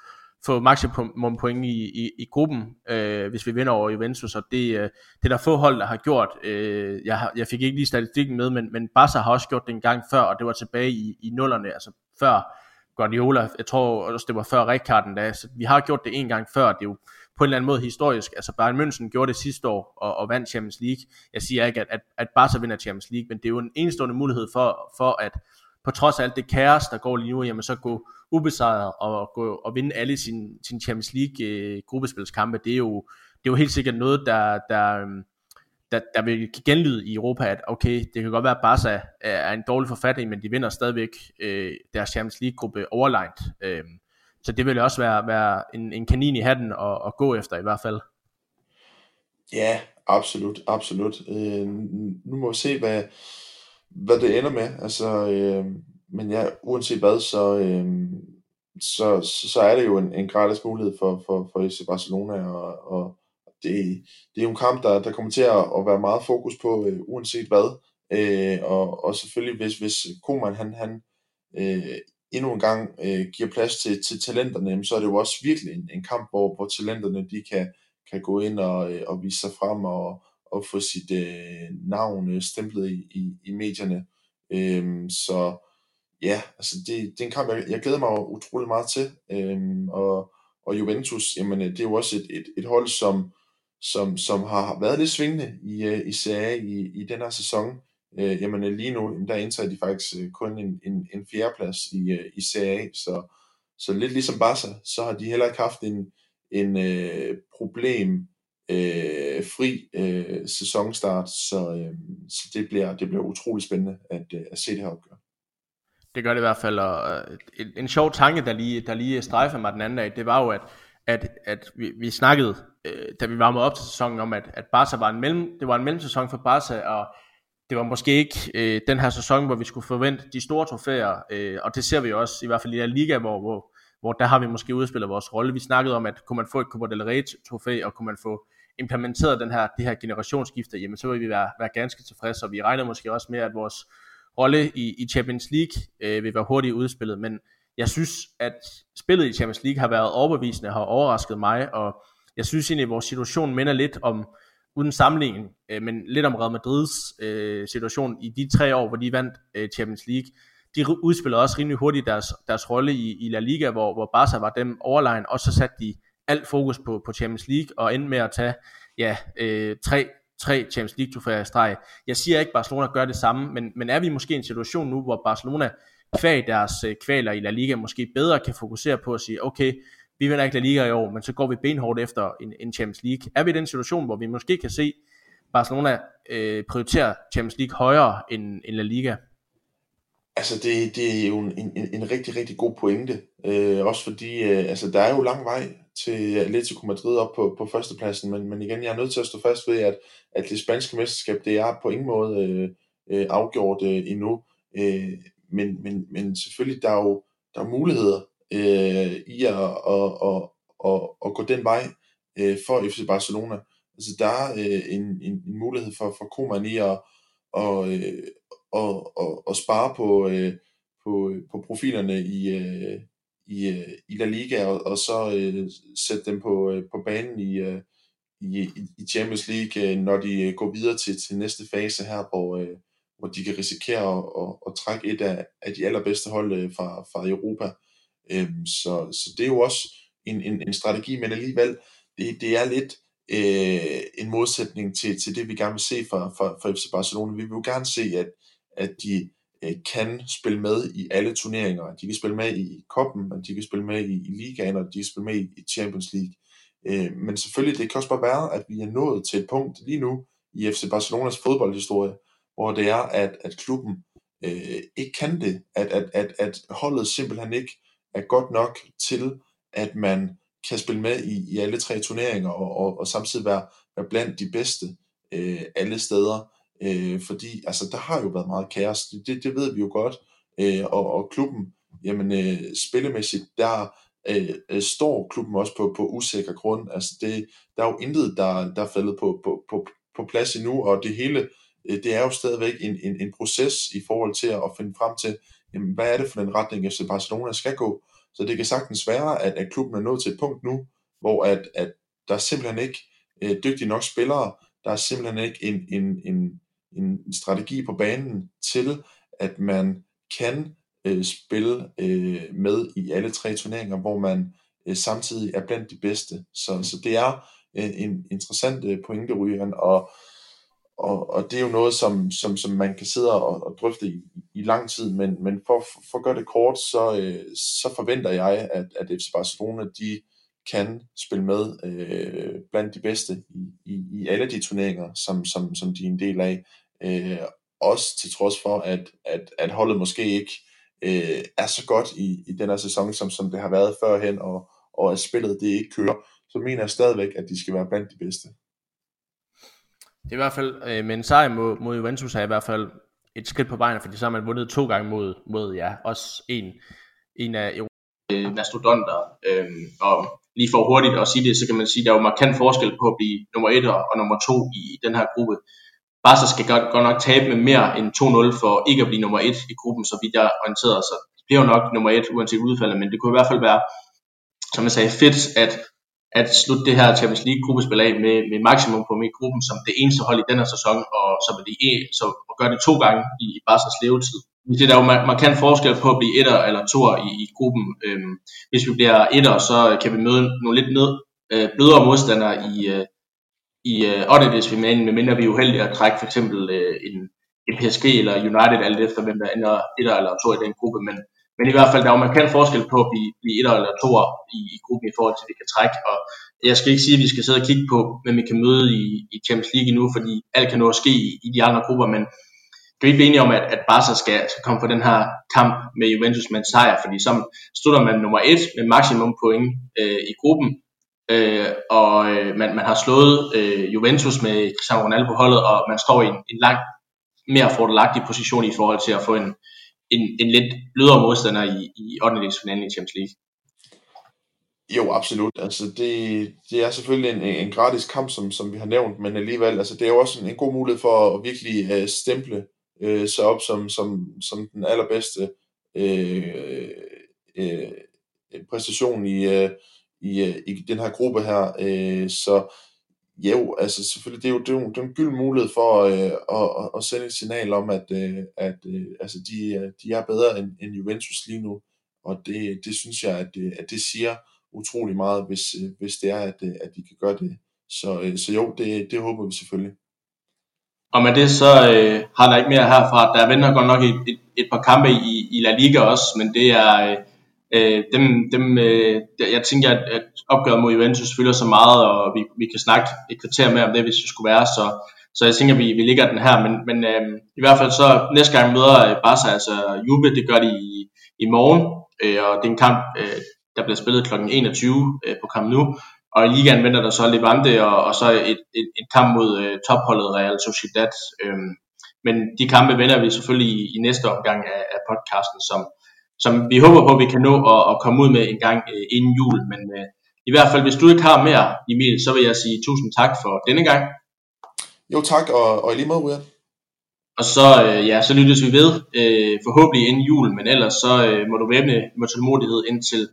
få maksimum point i, i, i gruppen, øh, hvis vi vinder over Juventus, og det, øh, det er der få hold, der har gjort. Øh, jeg, har, jeg fik ikke lige statistikken med, men, men Barca har også gjort det en gang før, og det var tilbage i, i nullerne, altså før Guardiola, jeg tror også det var før Rijkaarden da, så vi har gjort det en gang før, det er jo på en eller anden måde historisk, altså Bayern München gjorde det sidste år og, og vandt Champions League, jeg siger ikke, at, at, at Barca vinder Champions League, men det er jo en enestående mulighed for, for at på trods af alt det kaos, der går lige nu, jamen så gå ubesejret og, gå, og vinde alle sine, sin Champions League øh, gruppespilskampe, det er jo, det er jo helt sikkert noget, der, der, øhm, der, der vil genlyde i Europa, at okay, det kan godt være, at Barca er en dårlig forfatning, men de vinder stadigvæk øh, deres Champions League-gruppe overlegnet. Øh, så det vil også være, være en, en kanin i hatten at, at gå efter i hvert fald. Ja, absolut, absolut. Øh, nu må vi se, hvad, hvad det ender med. Altså, øh, men ja, uanset hvad, så, øh, så, så, så er det jo en, en gratis mulighed for, for, for FC Barcelona, og, og det, det er jo en kamp, der, der kommer til at, at være meget fokus på, øh, uanset hvad. Øh, og, og selvfølgelig, hvis, hvis Koeman han, han øh, endnu en gang øh, giver plads til, til talenterne, så er det jo også virkelig en, en kamp, hvor, hvor talenterne de kan, kan gå ind og, øh, og vise sig frem og, og få sit øh, navn øh, stemplet i, i, i medierne. Øh, så ja, altså det, det er en kamp, jeg, jeg glæder mig utrolig meget til. Øh, og, og Juventus, jamen øh, det er jo også et, et, et hold, som, som, som har været lidt svingende i, øh, i Serie i, i den her sæson. Øh, jamen øh, lige nu, der indtager de faktisk øh, kun en, en, en fjerdeplads i, øh, i Serie så, så lidt ligesom Barca, så har de heller ikke haft en, en øh, problem øh, fri øh, sæsonstart, så, øh, så det, bliver, det bliver utrolig spændende at, øh, at se det her opgør. Det gør det i hvert fald, og en, en sjov tanke, der lige, der lige strejfer mig den anden dag, det var jo, at, at, at vi, vi snakkede øh, da vi varmede op til sæsonen, om at, at Barca var en, mellem, det var en mellemsæson for Barca, og det var måske ikke øh, den her sæson, hvor vi skulle forvente de store trofæer, øh, og det ser vi også, i hvert fald i der liga, hvor, hvor, hvor der har vi måske udspillet vores rolle. Vi snakkede om, at kunne man få et Copa del Rey trofæ, og kunne man få implementeret den her, det her generationsskifte, jamen så vil vi være, være ganske tilfredse, og vi regner måske også med, at vores rolle i, i Champions League øh, vil være hurtigt udspillet, men jeg synes, at spillet i Champions League har været overbevisende, har overrasket mig, og jeg synes egentlig, at vores situation minder lidt om, uden sammenligning, øh, men lidt om Real Madrids øh, situation i de tre år, hvor de vandt øh, Champions League. De udspillede også rimelig hurtigt deres, deres rolle i, i La Liga, hvor, hvor Barca var dem overlegen, og så satte de alt fokus på, på Champions League, og endte med at tage ja, øh, tre, tre Champions League trofæer i streg. Jeg siger ikke, at Barcelona gør det samme, men, men er vi måske i en situation nu, hvor Barcelona kvæg deres øh, kvaler i La Liga måske bedre kan fokusere på at sige, okay, vi vinder ikke La Liga i år, men så går vi benhårdt efter en, en Champions League. Er vi i den situation, hvor vi måske kan se Barcelona øh, prioritere Champions League højere end, end La Liga? Altså det, det er jo en, en, en rigtig, rigtig god pointe. Øh, også fordi, øh, altså der er jo lang vej til Atletico Madrid op på, på førstepladsen, men, men igen, jeg er nødt til at stå fast ved, at, at det spanske mesterskab, det er på ingen måde øh, øh, afgjort øh, endnu. Øh, men, men, men selvfølgelig, der er jo der er muligheder øh, i at, at, at, at, at gå den vej øh, for FC Barcelona. Altså der er øh, en, en, en mulighed for, for Koeman i at, og, øh, og, og, og spare på, øh, på, øh, på profilerne i, øh, i, øh, i La Liga, og, og så øh, sætte dem på, øh, på banen i, øh, i, i Champions League, øh, når de øh, går videre til, til næste fase her, hvor, øh, hvor de kan risikere at, at, at trække et af, af de allerbedste hold øh, fra, fra Europa. Øhm, så, så det er jo også en, en, en strategi, men alligevel, det, det er lidt øh, en modsætning til, til det, vi gerne vil se fra, fra, fra FC Barcelona. Vi vil jo gerne se, at, at de øh, kan spille med i alle turneringer. De kan spille med i koppen, de kan spille med i, i ligaen, og de kan spille med i, i Champions League. Øh, men selvfølgelig, det kan også bare være, at vi er nået til et punkt lige nu i FC Barcelonas fodboldhistorie, hvor det er, at, at klubben øh, ikke kan det, at, at, at, at holdet simpelthen ikke er godt nok til, at man kan spille med i, i alle tre turneringer og, og, og samtidig være, være blandt de bedste øh, alle steder. Øh, fordi altså, der har jo været meget kaos, det, det, det ved vi jo godt. Øh, og, og klubben, jamen øh, spillemæssigt, der øh, øh, står klubben også på, på usikker grund. Altså det, der er jo intet, der, der er faldet på, på, på, på plads endnu, og det hele, øh, det er jo stadigvæk en, en, en proces i forhold til at finde frem til, jamen, hvad er det for en retning, FC Barcelona skal gå. Så det kan sagtens være, at, at klubben er nået til et punkt nu, hvor at, at der er simpelthen ikke øh, dygtige nok spillere, der er simpelthen ikke en, en, en, en strategi på banen til, at man kan øh, spille øh, med i alle tre turneringer, hvor man øh, samtidig er blandt de bedste. Så, så det er øh, en interessant øh, pointe, Ryan, og, og, og det er jo noget, som, som, som man kan sidde og, og drøfte i, i lang tid, men, men for, for at gøre det kort, så, øh, så forventer jeg, at, at FC Barcelona, de kan spille med øh, blandt de bedste i, i, i alle de turneringer, som, som, som de er en del af. Øh, også til trods for, at, at, at holdet måske ikke øh, er så godt i, i den her sæson, som, som det har været førhen, og, og at spillet det ikke kører, så mener jeg stadigvæk, at de skal være blandt de bedste. Det er i hvert fald, øh, men en sejr mod, mod Juventus er i hvert fald et skridt på vejen, fordi så har man vundet to gange mod, mod ja, også en, en af øh, mastodonter. Øh, og lige for hurtigt at sige det, så kan man sige, at der er jo markant forskel på at blive nummer 1 og nummer 2 i, i den her gruppe. Barca skal godt, godt nok tabe med mere end 2-0 for ikke at blive nummer 1 i gruppen, så vidt jeg orienterer sig. Det bliver jo nok nummer 1 uanset udfaldet, men det kunne i hvert fald være, som jeg sagde, fedt at, at slutte det her Champions League gruppespil af med, med maksimum på i gruppen som det eneste hold i den sæson, og så vil de så at gøre det to gange i, i Barca's levetid. Det er jo markant forskel på at blive etter eller toer i, i gruppen. Øhm, hvis vi bliver etter, så kan vi møde nogle lidt ned, øh, blødere modstandere i, øh, i øh, 8. men medmindre vi er uheldige at trække for eksempel øh, en, en PSG eller United, alt efter hvem der ender etter eller to i den gruppe, men, men i hvert fald, der er jo markant forskel på at blive, blive etter eller toer i, i gruppen i forhold til, at vi kan trække, og jeg skal ikke sige, at vi skal sidde og kigge på, hvem vi kan møde i, i Champions League nu, fordi alt kan nå at ske i, i de andre grupper, men kan vi blive enige om, at, at Barca skal, skal komme på den her kamp med Juventus med en sejr, fordi så slutter man nummer et med maksimum point øh, i gruppen, øh, og øh, man, man har slået øh, Juventus med Cristiano Ronaldo på holdet, og man står i en, en langt mere fordelagtig position i forhold til at få en, en, en lidt blødere modstander i, i 8. finalen i Champions League. Jo, absolut. Altså, det, det er selvfølgelig en, en gratis kamp, som, som vi har nævnt, men alligevel, altså, det er jo også en, en god mulighed for at virkelig uh, stemple uh, sig op som, som, som den allerbedste uh, uh, præstation i, uh, i, øh, i den her gruppe her. Øh, så jo, altså selvfølgelig, det er jo, det er jo, det er en gyld mulighed for øh, at, at, at sende et signal om, at, øh, at øh, altså de, øh, de er bedre end, end Juventus lige nu. Og det, det synes jeg, at det, at det siger utrolig meget, hvis, øh, hvis det er, at, at de kan gøre det. Så, så jo, det, det håber vi selvfølgelig. Og med det så øh, har der ikke mere herfra. Der venter godt nok et, et, et par kampe i, i La Liga også, men det er, øh, øh, dem, dem, øh, jeg tænker, at, at opgøret mod Juventus fylder så meget, og vi, vi kan snakke et kvarter mere om det, hvis det skulle være, så, så jeg tænker, at vi, vi ligger den her, men, men øh, i hvert fald så næste gang møder øh, Barca, altså Juve, det gør de i, i morgen, øh, og det er en kamp, øh, der bliver spillet kl. 21 øh, på Camp Nou, og i ligaen venter der så Levante, og, og så et, et, et kamp mod øh, topholdet Real Sociedad, øh, men de kampe vender vi selvfølgelig i, i næste omgang af, af podcasten, som, som vi håber på, at vi kan nå at, at komme ud med en gang øh, inden jul. Men øh, i hvert fald, hvis du ikke har mere, Emil, så vil jeg sige tusind tak for denne gang. Jo tak, og, og i lige måde, Ryan. Og så, øh, ja, så lyttes vi ved, øh, forhåbentlig inden jul, men ellers så øh, må du væbne med tålmodighed indtil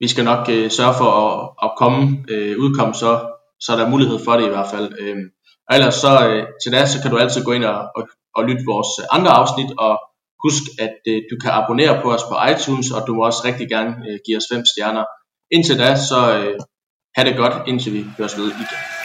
vi skal nok øh, sørge for at, at komme, øh, udkomme, så, så er der mulighed for det i hvert fald. Øh, og ellers så øh, til det, så kan du altid gå ind og, og, og lytte vores andre afsnit, og husk, at øh, du kan abonnere på os på iTunes, og du må også rigtig gerne øh, give os fem stjerner. Indtil da, så øh, have det godt, indtil vi høres ved igen.